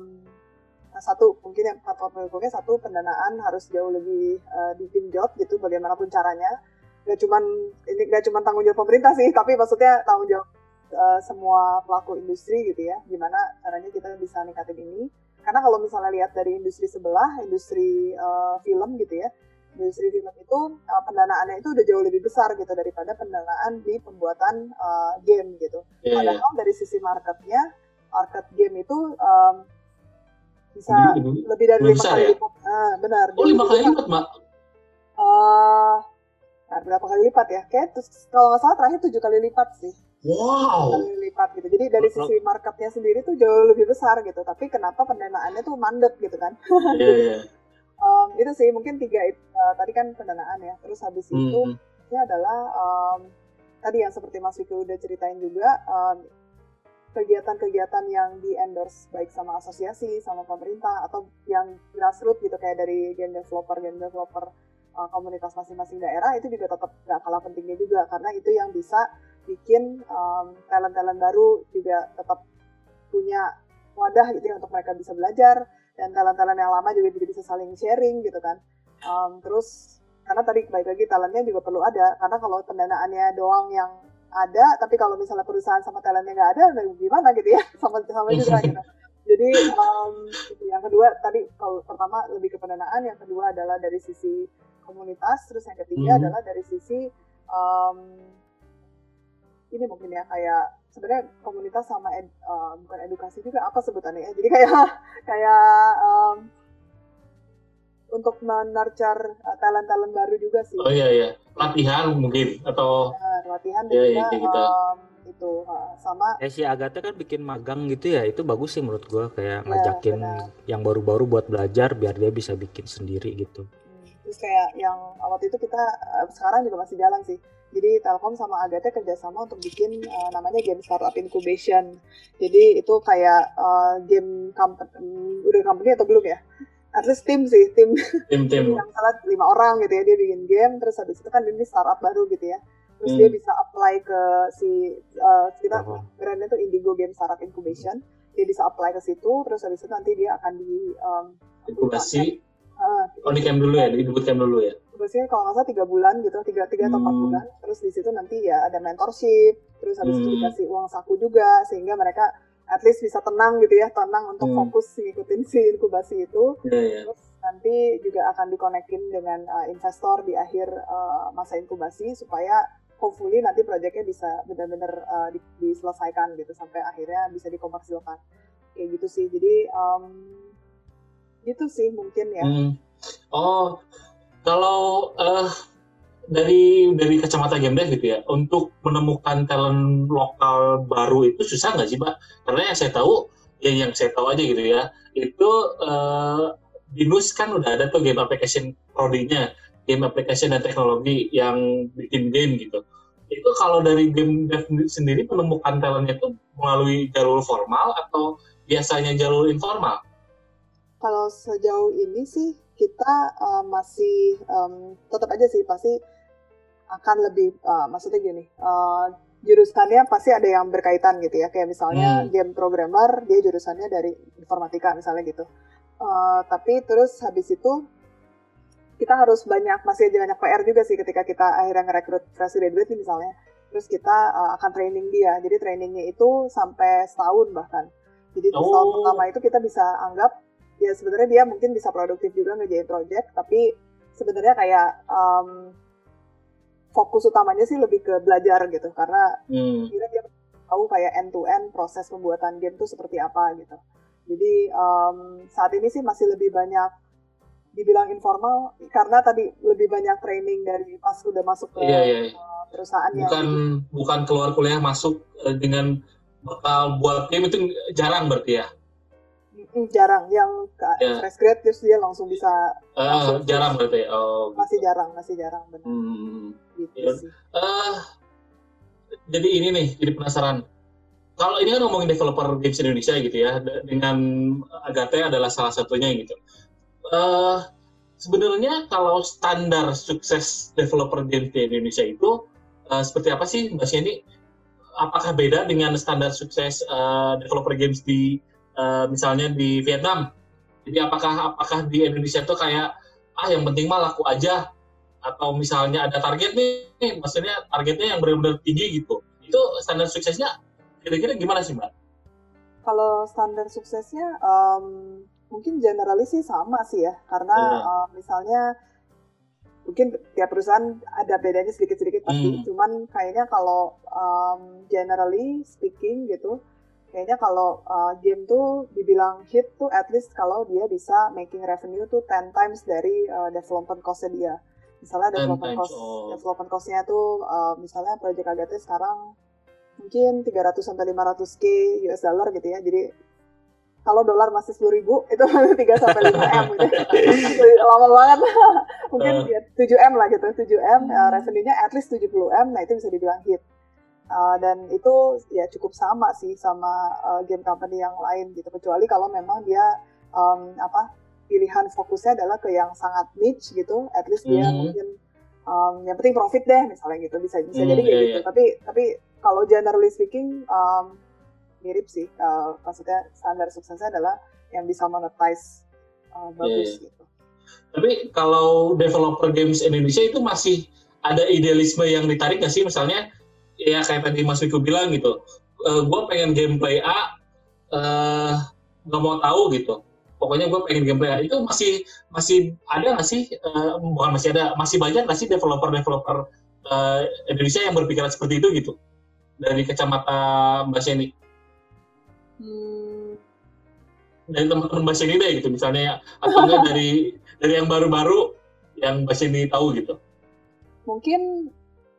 satu mungkin yang faktor pendukungnya satu pendanaan harus jauh lebih uh, digenjot gitu bagaimanapun caranya. Gak cuman ini gak cuman tanggung jawab pemerintah sih tapi maksudnya tanggung jawab uh, semua pelaku industri gitu ya. Gimana caranya kita bisa ningkatin ini. Karena kalau misalnya lihat dari industri sebelah industri uh, film gitu ya industri film itu uh, pendanaannya itu udah jauh lebih besar gitu daripada pendanaan di pembuatan uh, game gitu. Yeah, iya. Padahal yeah. dari sisi marketnya, market game itu um, bisa lebih, lebih dari lima kali ya? lipat. Nah, benar. Oh lima kali lipat, Mbak? Uh, nah, berapa kali lipat ya? Kayak terus, kalau nggak salah terakhir tujuh kali lipat sih. Wow. Kali lipat gitu. Jadi dari sisi marketnya sendiri tuh jauh lebih besar gitu. Tapi kenapa pendanaannya tuh mandek gitu kan? Iya. yeah, yeah um, itu sih mungkin tiga uh, tadi kan pendanaan ya. Terus habis hmm. itu benefitnya adalah um, tadi yang seperti Mas Vicky udah ceritain juga um, kegiatan-kegiatan yang di endorse baik sama asosiasi, sama pemerintah atau yang grassroots gitu kayak dari game developer, game developer uh, komunitas masing-masing daerah itu juga tetap gak kalah pentingnya juga. Karena itu yang bisa bikin um, talent-talent baru juga tetap punya wadah gitu ya untuk mereka bisa belajar dan talent-talent yang lama juga, juga bisa saling sharing gitu kan. Um, terus karena tadi baik lagi talentnya juga perlu ada karena kalau pendanaannya doang yang ada tapi kalau misalnya perusahaan sama talentnya nggak ada gimana gitu ya [laughs] sama sama juga [laughs] gitu jadi um, yang kedua tadi kalau pertama lebih ke pendanaan yang kedua adalah dari sisi komunitas terus yang ketiga hmm. adalah dari sisi um, ini mungkin ya kayak sebenarnya komunitas sama ed, uh, bukan edukasi juga apa sebutannya ya jadi kayak [laughs] kayak um, untuk menarcar uh, talent-talent baru juga sih. Oh iya iya, latihan mungkin atau ya, latihan dan iya, juga iya, gitu. um, itu uh, sama. Eh si Agatha kan bikin magang gitu ya, itu bagus sih menurut gua kayak ya, ngajakin benar. yang baru-baru buat belajar biar dia bisa bikin sendiri gitu. Hmm, terus kayak yang waktu itu kita uh, sekarang juga masih jalan sih. Jadi Telkom sama Agatha kerjasama untuk bikin uh, namanya game startup incubation. Jadi itu kayak uh, game company, um, udah company atau belum ya? at least tim sih tim tim [laughs] tim yang salah lima orang gitu ya dia bikin game terus habis itu kan ini startup baru gitu ya terus hmm. dia bisa apply ke si uh, kita oh. brandnya tuh Indigo Game Startup Incubation dia bisa apply ke situ terus habis itu nanti dia akan di um, inkubasi uh, oh di camp dulu ya di camp dulu ya inkubasinya kalau nggak salah tiga bulan gitu tiga tiga atau empat hmm. bulan terus di situ nanti ya ada mentorship terus habis hmm. itu dikasih uang saku juga sehingga mereka at least bisa tenang gitu ya, tenang untuk hmm. fokus ngikutin si inkubasi itu. Yeah, yeah. Terus nanti juga akan dikonekin dengan uh, investor di akhir uh, masa inkubasi supaya hopefully nanti proyeknya bisa benar-benar uh, di, diselesaikan gitu sampai akhirnya bisa dikomersilkan. Kayak gitu sih. Jadi um, gitu sih mungkin ya. Hmm. Oh, kalau uh, dari dari kacamata game dev gitu ya untuk menemukan talent lokal baru itu susah nggak sih pak karena yang saya tahu yang yang saya tahu aja gitu ya itu uh, di NUS kan udah ada tuh game application prodinya game application dan teknologi yang bikin game gitu. Itu kalau dari game dev sendiri menemukan talentnya itu melalui jalur formal atau biasanya jalur informal? Kalau sejauh ini sih kita uh, masih um, tetap aja sih pasti akan lebih uh, maksudnya gini uh, jurusannya pasti ada yang berkaitan gitu ya. Kayak misalnya hmm. game programmer dia jurusannya dari informatika misalnya gitu. Uh, tapi terus habis itu kita harus banyak masih banyak PR juga sih ketika kita akhirnya ngerekrut fresh graduate misalnya. Terus kita uh, akan training dia. Jadi trainingnya itu sampai setahun bahkan. Jadi oh. tahun pertama itu kita bisa anggap ya sebenarnya dia mungkin bisa produktif juga ngejain project tapi sebenarnya kayak um, fokus utamanya sih lebih ke belajar gitu karena hmm. kira dia tahu kayak end to end proses pembuatan game tuh seperti apa gitu. Jadi um, saat ini sih masih lebih banyak dibilang informal karena tadi lebih banyak training dari pas udah masuk ke iya, iya. iya. perusahaan bukan bukan keluar kuliah masuk eh, dengan bakal buat game itu jarang berarti ya jarang yang yeah. fresh grad terus dia langsung bisa uh, jarang berarti oh, gitu. masih jarang masih jarang benar hmm. gitu ya. sih. Uh, jadi ini nih jadi penasaran kalau ini kan ngomongin developer games Indonesia gitu ya dengan Agate adalah salah satunya gitu uh, sebenarnya kalau standar sukses developer games di Indonesia itu uh, seperti apa sih Mbak Siani apakah beda dengan standar sukses uh, developer games di uh, misalnya di Vietnam. Jadi apakah apakah di Indonesia tuh kayak ah yang penting mah laku aja atau misalnya ada target nih, maksudnya targetnya yang benar-benar tinggi gitu. Itu standar suksesnya kira-kira gimana sih mbak? Kalau standar suksesnya um, mungkin generalis sih sama sih ya, karena yeah. Iya. um, misalnya mungkin tiap perusahaan ada bedanya sedikit-sedikit pasti, hmm. cuman kayaknya kalau um, generally speaking gitu, kayaknya kalau uh, game tuh dibilang hit tuh at least kalau dia bisa making revenue tuh 10 times dari uh, development cost-nya dia. Misalnya development cost oh. development cost-nya tuh uh, misalnya Project Agate sekarang mungkin 300 sampai 500k US dollar gitu ya. Jadi kalau dolar masih sepuluh ribu [laughs] itu 3 sampai lima m gitu. lama banget [laughs] mungkin uh. ya 7 m lah gitu 7 m uh, revenue-nya at least 70 m nah itu bisa dibilang hit uh, dan itu ya cukup sama sih sama uh, game company yang lain gitu kecuali kalau memang dia um, apa pilihan fokusnya adalah ke yang sangat niche gitu at least dia mm -hmm. mungkin um, yang penting profit deh misalnya gitu bisa bisa mm, jadi kayak yeah, gitu yeah. tapi tapi kalau generally speaking um, mirip sih. Uh, maksudnya standar suksesnya adalah yang bisa monetize uh, bagus yeah. Iya. gitu. Tapi kalau developer games Indonesia itu masih ada idealisme yang ditarik nggak sih? Misalnya ya kayak tadi Mas Wiku bilang gitu, uh, gue pengen gameplay A, uh, nggak mau tahu gitu. Pokoknya gue pengen gameplay A itu masih masih ada nggak sih? Uh, bukan masih ada, masih banyak nggak sih developer-developer uh, Indonesia yang berpikiran seperti itu gitu? Dari kacamata Mbak Sheni hmm. dari teman-teman bahasa ini deh gitu misalnya atau enggak [laughs] dari dari yang baru-baru yang bahasa ini tahu gitu mungkin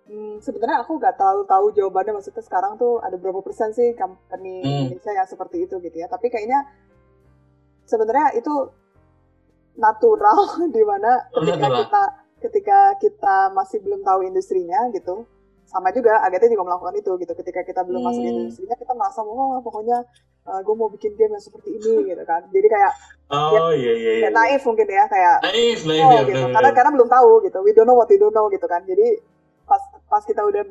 hmm, sebenarnya aku nggak tahu tahu jawabannya. Maksudnya sekarang tuh ada berapa persen sih company hmm. Indonesia yang seperti itu gitu ya. Tapi kayaknya sebenarnya itu natural [laughs] di mana ketika kita ketika kita masih belum tahu industrinya gitu sama juga Agatha juga melakukan itu gitu. Ketika kita belum hmm. masuk industrinya kita merasa oh pokoknya uh, eh, gue mau bikin game yang seperti ini gitu kan. Jadi kayak oh ya, iya iya iya. naif mungkin ya kayak naif naif oh, ya, gitu. karena karena belum tahu gitu. We don't know what we don't know gitu kan. Jadi pas pas kita udah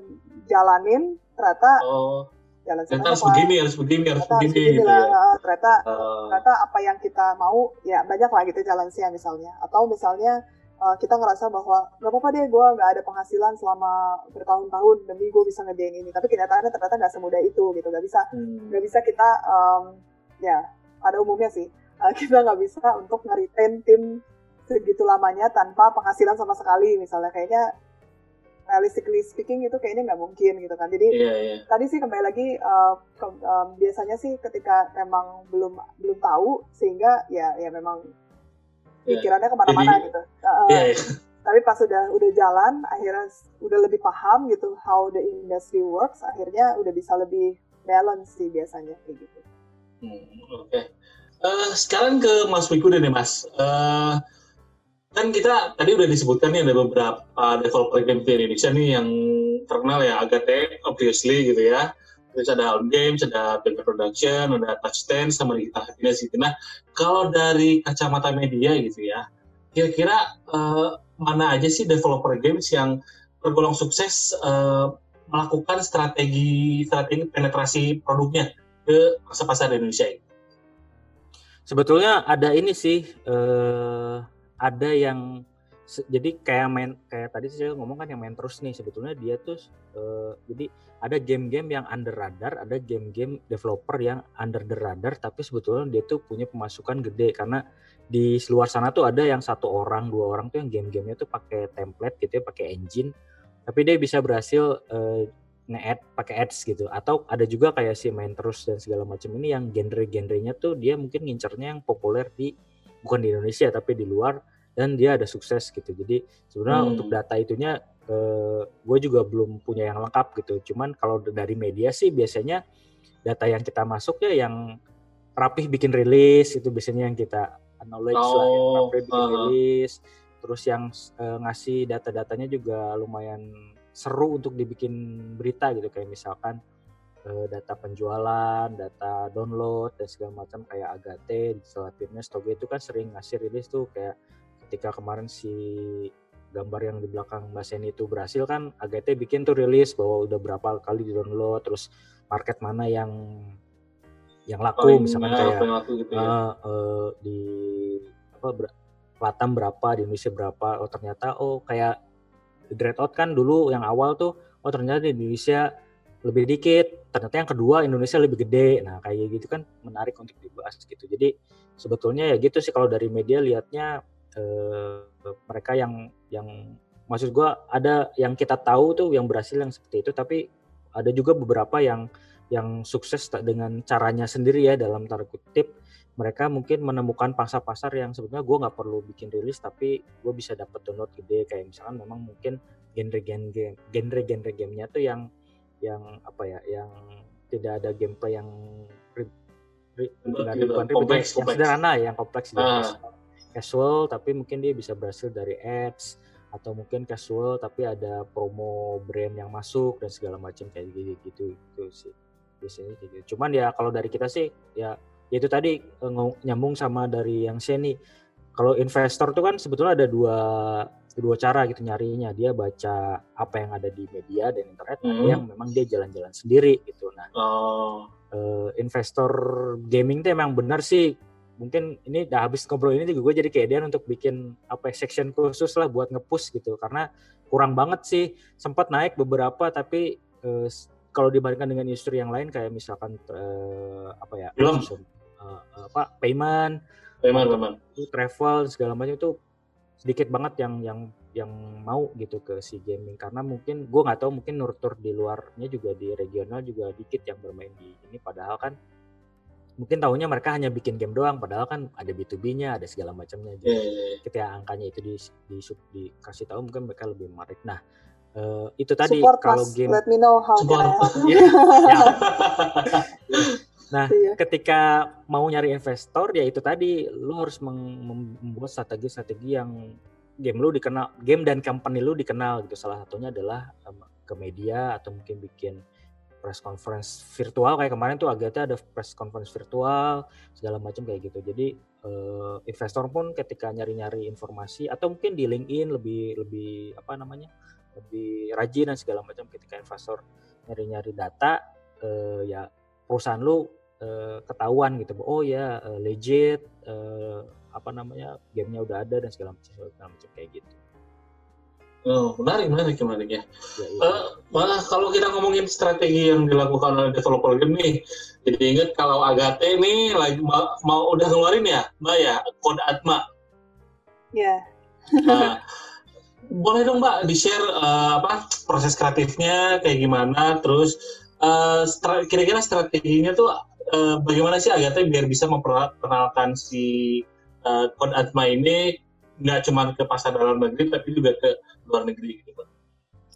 jalanin ternyata oh. jalan ternyata harus begini harus begini harus begini, begini gitu lah, ya. ternyata uh. ternyata apa yang kita mau ya banyak lah gitu jalan sih misalnya atau misalnya uh, kita ngerasa bahwa nggak apa-apa deh gue nggak ada penghasilan selama bertahun-tahun demi gue bisa ngerjain ini tapi kenyataannya ternyata nggak semudah itu gitu nggak bisa hmm. nggak hmm. bisa kita um, ya pada umumnya sih uh, [laughs] kita nggak bisa untuk ngeritain tim segitu lamanya tanpa penghasilan sama sekali misalnya kayaknya realistically speaking itu kayaknya nggak mungkin gitu kan jadi yeah, yeah. tadi sih kembali lagi uh, ke, um, biasanya sih ketika memang belum belum tahu sehingga ya ya memang Iya. pikirannya ke mana-mana gitu. Uh, yeah, yeah. Tapi pas udah udah jalan, akhirnya udah lebih paham gitu how the industry works, akhirnya udah bisa lebih balance sih biasanya kayak gitu. Hmm, Oke. Okay. Uh, eh, sekarang ke Mas Wiku deh nih Mas. Uh, kan kita tadi udah disebutkan nih ada beberapa developer game di Indonesia nih yang terkenal ya Agate obviously gitu ya terus ada Own Games, ada Paper Production, ada Touch Ten, sama Digital Happiness gitu. Nah, kalau dari kacamata media gitu ya, kira-kira uh, mana aja sih developer games yang tergolong sukses uh, melakukan strategi strategi penetrasi produknya ke pasar-pasar Indonesia ini? Sebetulnya ada ini sih, uh, ada yang jadi kayak main kayak tadi saya ngomong kan yang main terus nih sebetulnya dia tuh uh, jadi ada game-game yang under radar, ada game-game developer yang under the radar tapi sebetulnya dia tuh punya pemasukan gede karena di luar sana tuh ada yang satu orang, dua orang tuh yang game-gamenya tuh pakai template gitu ya, pakai engine tapi dia bisa berhasil uh, nge-add pakai ads gitu. Atau ada juga kayak si main terus dan segala macam ini yang genre-genrenya tuh dia mungkin ngincernya yang populer di bukan di Indonesia tapi di luar dan dia ada sukses gitu. Jadi sebenarnya hmm. untuk data itunya eh, gue juga belum punya yang lengkap gitu. Cuman kalau dari media sih biasanya data yang kita masuk ya yang rapih bikin rilis itu biasanya yang kita acknowledge oh, lah yang rapih bikin uh, rilis. Terus yang eh, ngasih data-datanya juga lumayan seru untuk dibikin berita gitu kayak misalkan eh, data penjualan, data download dan segala macam kayak Agate, Digital Fitness, Toge itu kan sering ngasih rilis tuh kayak ketika kemarin si gambar yang di belakang Mbak Seni itu berhasil kan AGT bikin tuh rilis bahwa udah berapa kali di download terus market mana yang yang laku oh, misalkan kayak laku gitu ya. uh, uh, di apa ber, Latam berapa di Indonesia berapa oh ternyata oh kayak Dread Out kan dulu yang awal tuh oh ternyata di Indonesia lebih dikit. Ternyata yang kedua Indonesia lebih gede. Nah kayak gitu kan menarik untuk dibahas gitu. Jadi sebetulnya ya gitu sih kalau dari media lihatnya uh, mereka yang yang maksud gue ada yang kita tahu tuh yang berhasil yang seperti itu tapi ada juga beberapa yang yang sukses dengan caranya sendiri ya dalam tanda kutip. Mereka mungkin menemukan pasar pasar yang sebenarnya gue nggak perlu bikin rilis tapi gue bisa dapat download gede. Kayak misalkan memang mungkin genre-genre genre-genre gamenya tuh yang yang apa ya yang tidak ada gameplay yang bukan ribet, yang sederhana yang kompleks ah. casual tapi mungkin dia bisa berhasil dari ads atau mungkin casual tapi ada promo brand yang masuk dan segala macam kayak gitu gitu gitu sih biasanya kayak gitu. Cuman ya kalau dari kita sih ya, ya itu tadi eh, nyambung sama dari yang Sheni. Kalau investor tuh kan sebetulnya ada dua dua cara gitu nyarinya. Dia baca apa yang ada di media dan internet, hmm. ada yang memang dia jalan-jalan sendiri gitu. Nah, oh. uh, investor gaming tuh emang benar sih mungkin ini udah habis ngobrol ini juga gue jadi keadaan untuk bikin apa ya, section khusus lah buat ngepush gitu karena kurang banget sih sempat naik beberapa tapi uh, kalau dibandingkan dengan industri yang lain kayak misalkan uh, apa ya belum uh, apa payment payment payment travel segala macam itu sedikit banget yang yang yang mau gitu ke si gaming. Karena mungkin gue nggak tahu mungkin nurtur di luarnya juga di regional juga dikit yang bermain di ini. Padahal kan mungkin tahunya mereka hanya bikin game doang. Padahal kan ada B2B-nya ada segala macamnya. Jadi yeah, yeah, yeah. ketika angkanya itu di, di, di dikasih tahu mungkin mereka lebih menarik. Nah uh, itu tadi Support kalau game let me know how Support. [laughs] [laughs] [laughs] nah yeah. ketika mau nyari investor ya itu tadi lu harus membuat strategi-strategi yang game lu dikenal game dan company lu dikenal gitu salah satunya adalah um, ke media atau mungkin bikin press conference virtual kayak kemarin tuh Agatha ada press conference virtual segala macam kayak gitu. Jadi uh, investor pun ketika nyari-nyari informasi atau mungkin di LinkedIn lebih lebih apa namanya lebih rajin dan segala macam ketika investor nyari-nyari data uh, ya perusahaan lu uh, ketahuan gitu. Oh ya uh, legit uh, apa namanya gamenya udah ada dan segala macam segala macam kayak gitu. Oh, menarik, menarik, menarik ya. ya, ya. Uh, malah kalau kita ngomongin strategi yang dilakukan oleh developer game nih, jadi ingat kalau Agate nih lagi mau, mau udah ngeluarin ya, Mbak ya, kode Atma. Ya. nah, boleh dong Mbak di-share uh, apa proses kreatifnya kayak gimana, terus uh, stra kira-kira strateginya tuh uh, bagaimana sih Agate biar bisa memperkenalkan si uh, kode Atma ini nggak cuma ke pasar dalam negeri tapi juga ke luar negeri gitu Pak.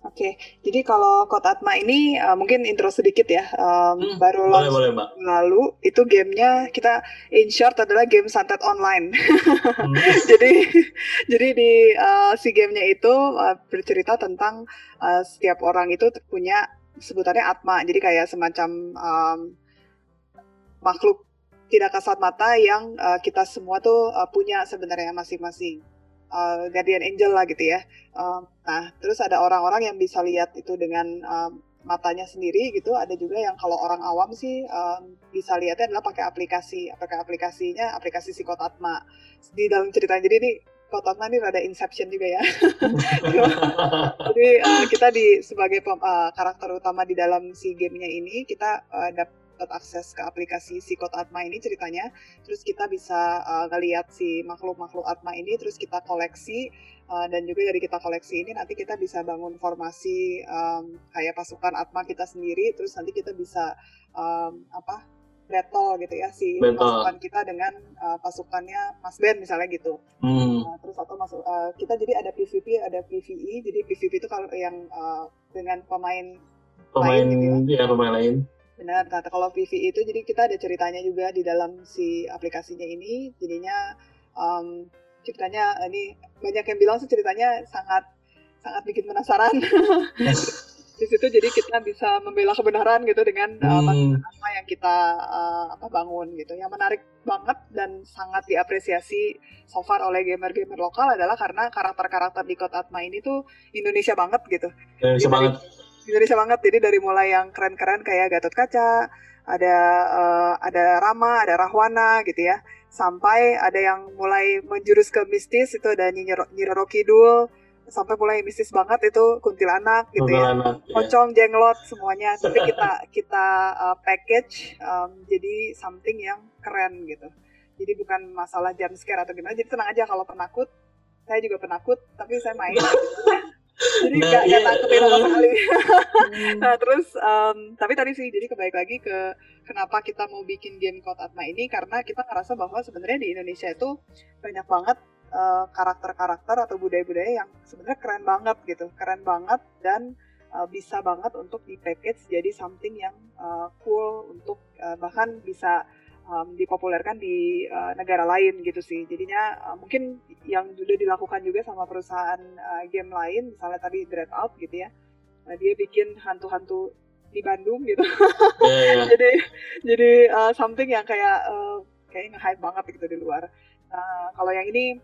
Oke, okay. jadi kalau Kota Atma ini uh, mungkin intro sedikit ya. Um, hmm, baru boleh, boleh, Mbak. lalu itu gamenya kita in short adalah game santet online. Hmm. [laughs] jadi jadi di uh, si gamenya itu uh, bercerita tentang uh, setiap orang itu punya sebutannya Atma. Jadi kayak semacam um, makhluk tidak kasat mata yang uh, kita semua tuh uh, punya sebenarnya masing-masing uh, guardian angel lah gitu ya. Uh, nah, terus ada orang-orang yang bisa lihat itu dengan uh, matanya sendiri gitu. Ada juga yang kalau orang awam sih um, bisa lihatnya adalah pakai aplikasi. Pakai aplikasinya aplikasi Psikotatma. Di dalam cerita jadi ini Kotatma ini rada inception juga ya. [laughs] jadi uh, kita di sebagai uh, karakter utama di dalam si gamenya ini kita uh, dapat dapat akses ke aplikasi si Kod Atma ini ceritanya. Terus kita bisa uh, ngeliat si makhluk-makhluk Atma ini, terus kita koleksi uh, dan juga dari kita koleksi ini nanti kita bisa bangun formasi um, kayak pasukan Atma kita sendiri. Terus nanti kita bisa um, apa battle gitu ya si battle. pasukan kita dengan uh, pasukannya Mas Ben misalnya gitu. Hmm. Uh, terus atau masuk uh, kita jadi ada PVP ada PVE. Jadi PVP itu kalau yang uh, dengan pemain pemain lain gitu ya. ya pemain lain Benar, kata kalau VV itu jadi kita ada ceritanya juga di dalam si aplikasinya ini. Jadinya um, ceritanya ini banyak yang bilang sih ceritanya sangat sangat bikin penasaran. [laughs] di situ jadi kita bisa membela kebenaran gitu dengan uh, hmm. apa yang kita uh, apa bangun gitu. Yang menarik banget dan sangat diapresiasi so far oleh gamer-gamer lokal adalah karena karakter-karakter di Kota Atma ini tuh Indonesia banget gitu. Indonesia banget. Indonesia banget. Jadi dari mulai yang keren-keren kayak Gatot Kaca, ada uh, ada Rama, ada Rahwana gitu ya, sampai ada yang mulai menjurus ke mistis itu ada Nyiro Kidul, sampai mulai mistis banget itu kuntilanak gitu ya. kuntilanak, ya, pocong, jenglot semuanya. Tapi kita [laughs] kita uh, package um, jadi something yang keren gitu. Jadi bukan masalah jump scare atau gimana. Jadi tenang aja kalau penakut, saya juga penakut, tapi saya main. [laughs] jadi nah, gak, iya, takutin sama [laughs] sekali. Nah terus um, tapi tadi sih jadi kembali lagi ke kenapa kita mau bikin game Code Atma ini karena kita ngerasa bahwa sebenarnya di Indonesia itu banyak banget karakter karakter-karakter atau budaya-budaya yang sebenarnya keren banget gitu. Keren banget dan uh, bisa banget untuk di package jadi something yang uh, cool untuk uh, bahkan bisa um, dipopulerkan di uh, negara lain gitu sih. Jadinya uh, mungkin yang sudah dilakukan juga sama perusahaan uh, game lain, misalnya tadi Dreadout gitu ya, uh, dia bikin hantu-hantu di Bandung gitu. [laughs] Yeah, yeah. jadi jadi uh, something yang kayak uh, kayak nge-hype banget gitu di luar. Uh, kalau yang ini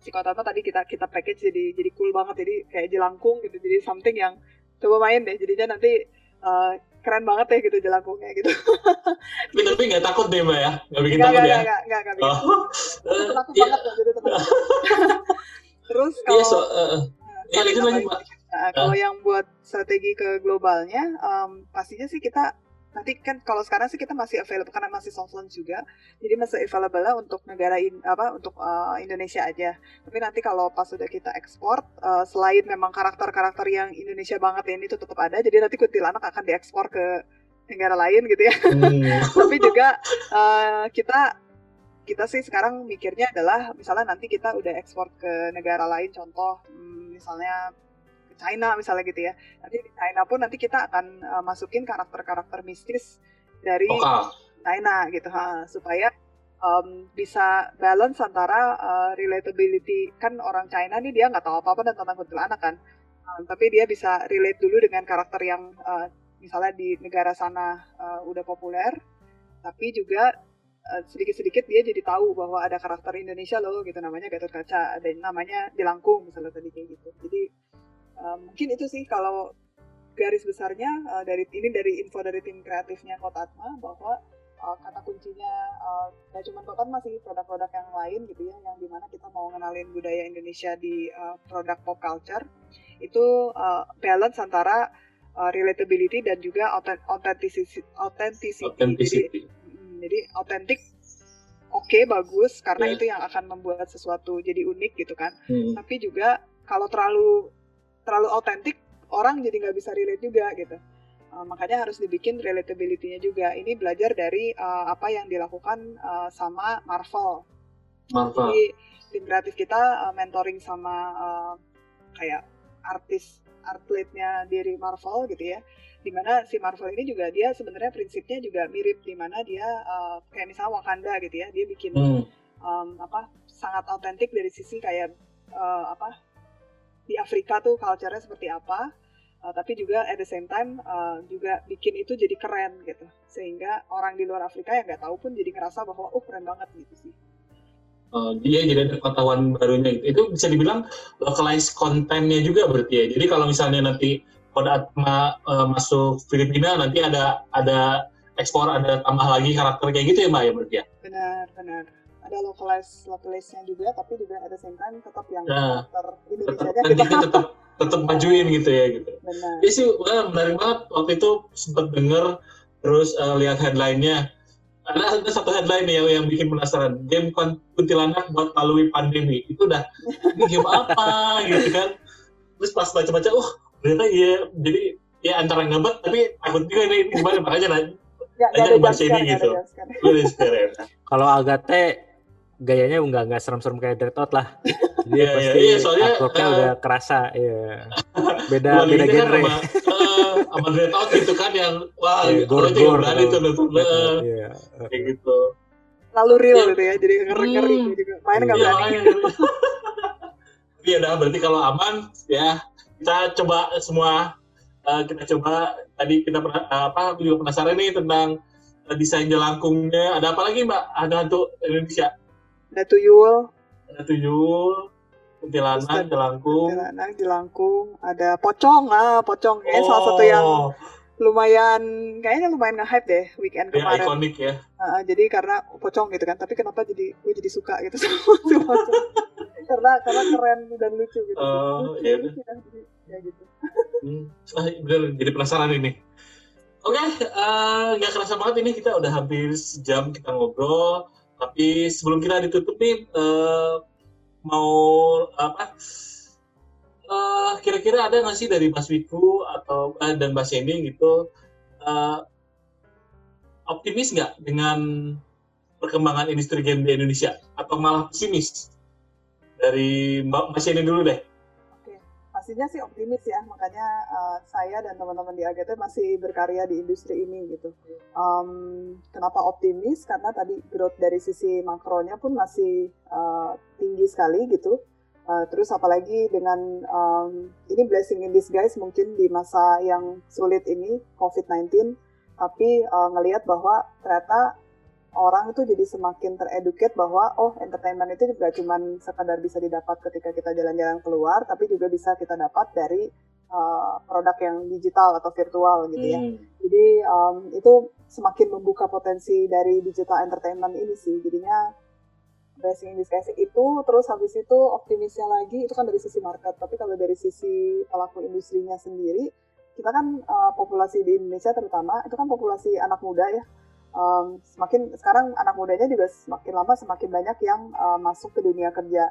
si Kotama tadi kita kita package jadi jadi cool banget jadi kayak jelangkung gitu jadi something yang coba main deh jadinya nanti uh, keren banget ya gitu jelangkungnya gitu. [laughs] tapi tapi nggak takut deh mbak ya nggak bikin gak, takut gak, ya? Nggak nggak nggak bikin. Oh. takut [laughs] yeah. banget jadi [laughs] Terus kalau yeah, so, uh, ya, lanjut, lanjut, Nah, kalau yang buat strategi ke globalnya, um, pastinya sih kita nanti kan kalau sekarang sih kita masih available karena masih soft launch juga jadi masih available lah untuk negara in, apa untuk uh, Indonesia aja tapi nanti kalau pas sudah kita ekspor uh, selain memang karakter-karakter yang Indonesia banget ini itu tetap ada jadi nanti kuntilanak akan diekspor ke negara lain gitu ya hmm. [laughs] tapi juga uh, kita kita sih sekarang mikirnya adalah misalnya nanti kita udah ekspor ke negara lain contoh hmm, misalnya China misalnya gitu ya. Nanti di China pun nanti kita akan uh, masukin karakter-karakter mistis dari Lokal. China gitu ha, supaya um, bisa balance antara uh, relatability kan orang China nih dia nggak tahu apa-apa tentang kuntilanak kan. Um, tapi dia bisa relate dulu dengan karakter yang uh, misalnya di negara sana uh, udah populer tapi juga sedikit-sedikit dia jadi tahu bahwa ada karakter Indonesia loh gitu namanya Gatot Kaca ada namanya Jelangkung misalnya tadi kayak gitu jadi uh, mungkin itu sih kalau garis besarnya uh, dari ini dari info dari tim kreatifnya Kotatma bahwa uh, kata kuncinya uh, gak cuma Kotatma sih produk-produk yang lain gitu ya yang di mana kita mau ngenalin budaya Indonesia di uh, produk pop culture itu uh, balance antara uh, relatability dan juga authenticity authenticity, authenticity. jadi jadi autentik oke okay, bagus karena yeah. itu yang akan membuat sesuatu jadi unik gitu kan hmm. tapi juga kalau terlalu terlalu autentik orang jadi nggak bisa relate juga gitu. Uh, makanya harus dibikin relatability-nya juga. Ini belajar dari uh, apa yang dilakukan uh, sama Marvel. Marvel. Jadi tim kreatif kita uh, mentoring sama uh, kayak artis artletnya dari Marvel gitu ya. Di mana si Marvel ini juga dia sebenarnya prinsipnya juga mirip di mana dia uh, kayak misalnya Wakanda gitu ya. Dia bikin hmm. um, apa sangat autentik dari sisi kayak uh, apa di Afrika tuh culture-nya seperti apa uh, tapi juga at the same time uh, juga bikin itu jadi keren gitu. Sehingga orang di luar Afrika yang nggak tahu pun jadi ngerasa bahwa oh keren banget gitu sih. Uh, dia jadi ada pengetahuan barunya itu. itu bisa dibilang localize kontennya juga berarti ya. Jadi kalau misalnya nanti pada Atma uh, masuk Filipina nanti ada ada ekspor ada tambah lagi karakter kayak gitu ya mbak ya berarti ya? Benar benar ada localize localize-nya juga tapi juga ada same time tetap yang nah, karakter Indonesia tetap, tetap tetap majuin gitu ya gitu. Benar. Ini sih wah, menarik banget waktu itu sempat denger terus uh, lihat headline-nya. Ada, ada satu headline nih yang, yang bikin penasaran. Game kuntilanak buat lalui pandemi. Itu udah ini game apa gitu kan. Terus pas baca-baca, oh ternyata iya jadi ya antara ngebet tapi takut juga nih gimana makanya nanya. Gak, gak ada baca ini gitu. Kalau Agate gayanya nggak nggak serem-serem kayak Dreadnought lah. [laughs] Dia yeah, pasti yeah, yeah, soalnya, artworknya uh, udah kerasa, ya. [laughs] Beda beda kan genre. Kan sama, uh, sama Dreadnought gitu kan yang wah yeah, orang juga berani tuh nonton yeah. kayak gitu. Lalu real yeah. gitu ya, jadi ngeri-ngeri hmm. gitu. Main nggak yeah, berani. [laughs] Iya dah, berarti kalau aman ya kita coba semua uh, kita coba tadi kita uh, apa aku juga penasaran nih tentang uh, desain jelangkungnya. Ada apa lagi Mbak? Ada untuk Indonesia? Ada tuyul ada tuyul kuntilanak jelangkung kuntilanak jelangkung ada pocong ah pocong kayaknya oh. salah satu yang oh. lumayan kayaknya lumayan nge-hype deh weekend ya, kemarin. ikonik ya. Uh, jadi karena pocong gitu kan, tapi kenapa jadi gue jadi suka gitu [laughs] sama si pocong. karena karena keren dan lucu gitu. Oh, uh, iya. Lucu, jadi, ya gitu. hmm, ah, bener, jadi penasaran ini. Oke, okay, uh, nggak kerasa banget ini kita udah hampir sejam kita ngobrol. Tapi sebelum kita ditutup nih, uh, mau apa? Uh, kira-kira ada nggak sih dari Mas Wiku atau uh, dan Mbak Sandy gitu uh, optimis nggak dengan perkembangan industri game di Indonesia atau malah pesimis? Dari Mbak Mas Sandy dulu deh. Pastinya sih optimis ya makanya uh, saya dan teman-teman di AGT masih berkarya di industri ini gitu. Um, kenapa optimis? Karena tadi growth dari sisi makronya pun masih uh, tinggi sekali gitu. Uh, terus apalagi dengan um, ini blessing in disguise mungkin di masa yang sulit ini COVID-19, tapi uh, ngelihat bahwa ternyata orang itu jadi semakin tereduket bahwa oh entertainment itu juga cuma sekadar bisa didapat ketika kita jalan-jalan keluar, tapi juga bisa kita dapat dari uh, produk yang digital atau virtual gitu ya. Hmm. Jadi um, itu semakin membuka potensi dari digital entertainment ini sih. Jadinya blessing in disguise itu terus habis itu optimisnya lagi itu kan dari sisi market tapi kalau dari sisi pelaku industrinya sendiri kita kan uh, populasi di Indonesia terutama itu kan populasi anak muda ya um, semakin sekarang anak mudanya juga semakin lama semakin banyak yang uh, masuk ke dunia kerja.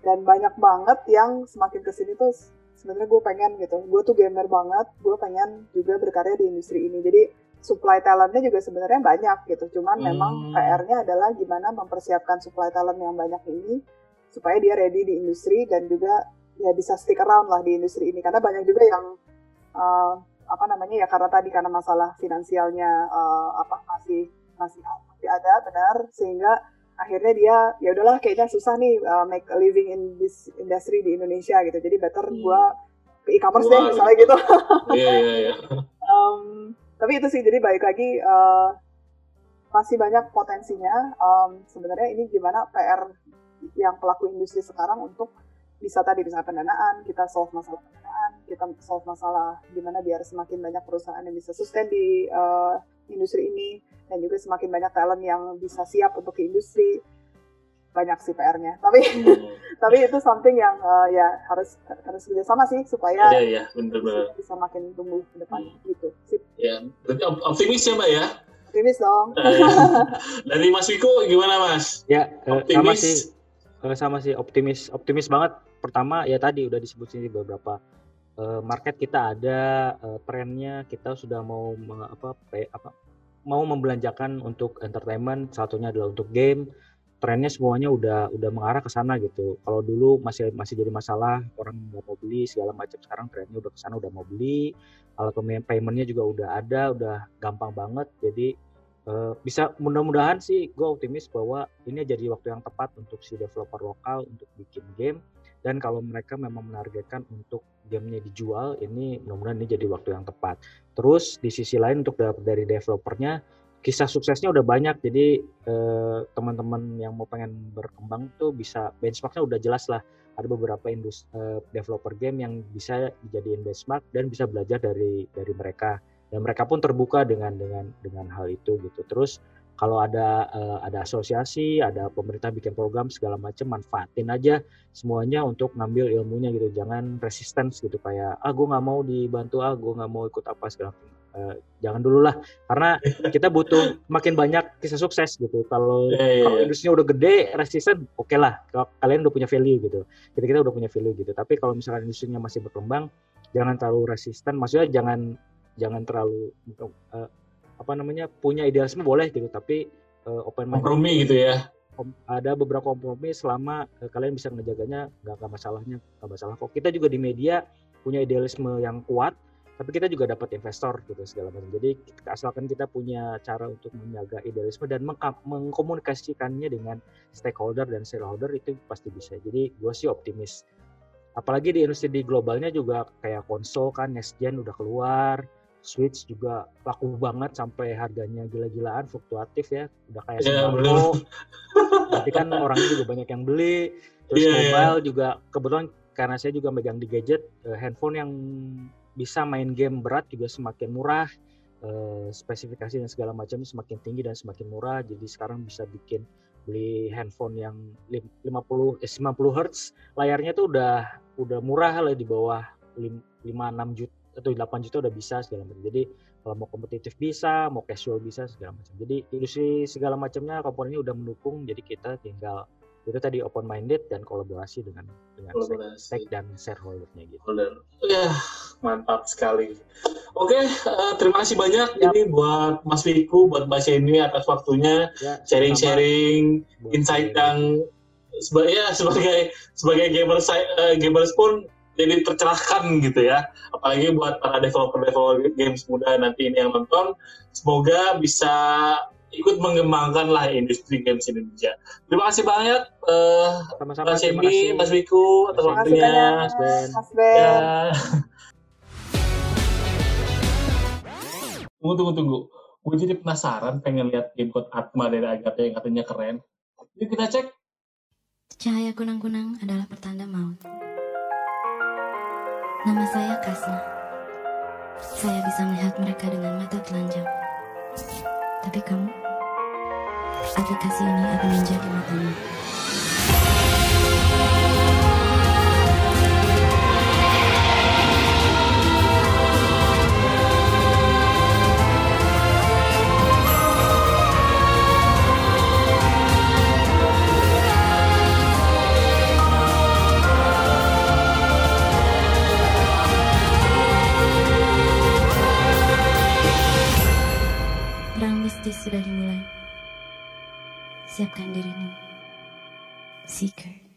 Dan banyak banget yang semakin ke sini tuh sebenarnya gue pengen gitu. Gue tuh gamer banget gue pengen juga berkarya di industri ini. Jadi supply talentnya juga sebenarnya banyak gitu. Cuman hmm. memang PR-nya adalah gimana mempersiapkan supply talent yang banyak ini supaya dia ready di industri dan juga ya bisa stick around lah di industri ini. Karena banyak juga yang uh, apa namanya ya karena tadi karena masalah finansialnya uh, apa masih masih masih ada benar sehingga akhirnya dia ya udahlah kayaknya susah nih uh, make a living in this industry di Indonesia gitu jadi better hmm. gua ke e-commerce deh misalnya gitu. [laughs] Iya iya iya. [laughs] Tapi itu sih jadi baik lagi uh, masih banyak potensinya. Um, sebenarnya ini gimana PR yang pelaku industri sekarang untuk bisa tadi bisa pendanaan, kita solve masalah pendanaan, kita solve masalah gimana biar semakin banyak perusahaan yang bisa sustain di uh, industri ini dan juga semakin banyak talent yang bisa siap untuk ke industri banyak sih PR-nya tapi hmm. [laughs] tapi itu something yang uh, ya harus harus sama sih supaya ya, ya, bener -bener. bisa, makin tumbuh ke depan hmm. gitu sip. ya berarti optimis ya mbak ya optimis dong dari Mas Wiko gimana Mas ya optimis. sama sih sama sih optimis optimis banget pertama ya tadi udah disebut sini beberapa market kita ada uh, trennya kita sudah mau apa apa mau membelanjakan untuk entertainment satunya adalah untuk game. Trennya semuanya udah udah mengarah ke sana gitu. Kalau dulu masih masih jadi masalah orang nggak mau beli segala macam. Sekarang trennya udah ke sana udah mau beli. Alat paymentnya juga udah ada udah gampang banget. Jadi uh, bisa mudah-mudahan sih gue optimis bahwa ini jadi waktu yang tepat untuk si developer lokal untuk bikin game dan kalau mereka memang menargetkan untuk gamenya dijual ini mudah-mudahan ini jadi waktu yang tepat. Terus di sisi lain untuk dari developernya kisah suksesnya udah banyak. Jadi eh, teman-teman yang mau pengen berkembang tuh bisa benchmarknya udah jelas lah. Ada beberapa industri eh, developer game yang bisa dijadiin benchmark dan bisa belajar dari dari mereka. Dan mereka pun terbuka dengan dengan dengan hal itu gitu. Terus kalau ada uh, ada asosiasi, ada pemerintah bikin program segala macam, manfaatin aja semuanya untuk ngambil ilmunya gitu. Jangan resistance gitu kayak ah gue nggak mau dibantu, ah gue nggak mau ikut apa segala macam. Uh, jangan dulu lah karena [laughs] kita butuh makin banyak kisah sukses gitu. Kalau yeah, yeah, kalau yeah. industrinya udah gede, resisten oke okay lah. Kalau kalian udah punya value gitu. Kita kita udah punya value gitu. Tapi kalau misalnya industrinya masih berkembang, jangan terlalu resisten. Maksudnya jangan jangan terlalu uh, apa namanya punya idealisme boleh gitu tapi uh, open mind kompromi gitu ya? Ada beberapa kompromi selama uh, kalian bisa ngejaganya nggak nggak masalahnya nggak masalah kok. Kita juga di media punya idealisme yang kuat tapi kita juga dapat investor gitu segala macam. Jadi asalkan kita punya cara untuk menjaga idealisme dan mengkomunikasikannya dengan stakeholder dan shareholder itu pasti bisa. Jadi gue sih optimis. Apalagi di industri di globalnya juga kayak konsol kan next gen udah keluar Switch juga laku banget sampai harganya gila-gilaan fluktuatif ya. Udah kayak yeah, sembako tapi kan orangnya juga banyak yang beli. Terus yeah, iya. mobile yeah. juga kebetulan karena saya juga megang di gadget uh, handphone yang bisa main game berat juga semakin murah uh, spesifikasi dan segala macam semakin tinggi dan semakin murah. Jadi sekarang bisa bikin beli handphone yang 50 eh, 90 Hz layarnya tuh udah udah murah lah di bawah 5 6 juta atau 8 juta udah bisa segala macam. Jadi kalau mau kompetitif bisa, mau casual bisa segala macam. Jadi industri segala macamnya komponennya udah mendukung. Jadi kita tinggal itu tadi open minded dan kolaborasi dengan dengan stake dan shareholdernya gitu. Holder. Ya mantap sekali. Oke, uh, terima kasih banyak ya. ini buat Mas Wiku, buat Mbak Sheni atas waktunya ya, sharing-sharing insight yang ya sebagai sebagai gamers uh, gamers pun jadi tercerahkan gitu ya. Apalagi buat para developer-developer games muda nanti ini yang nonton, semoga bisa ikut mengembangkan lah industri games Indonesia. Terima kasih banyak uh, Sama-sama. Mas Emi. Mas Wiku atas Terima kasih waktunya. banyak. Mas Ben. Mas Ben. Ya. [laughs] tunggu tunggu tunggu. Gue jadi penasaran pengen lihat game code Atma dari Agatha yang katanya keren. Yuk kita cek. Cahaya kunang-kunang adalah pertanda maut. Nama saya Kasna. Saya bisa melihat mereka dengan mata telanjang. Tapi kamu, aplikasi ini akan menjadi matamu. Mistis sudah dimulai. Siapkan dirimu. Seeker.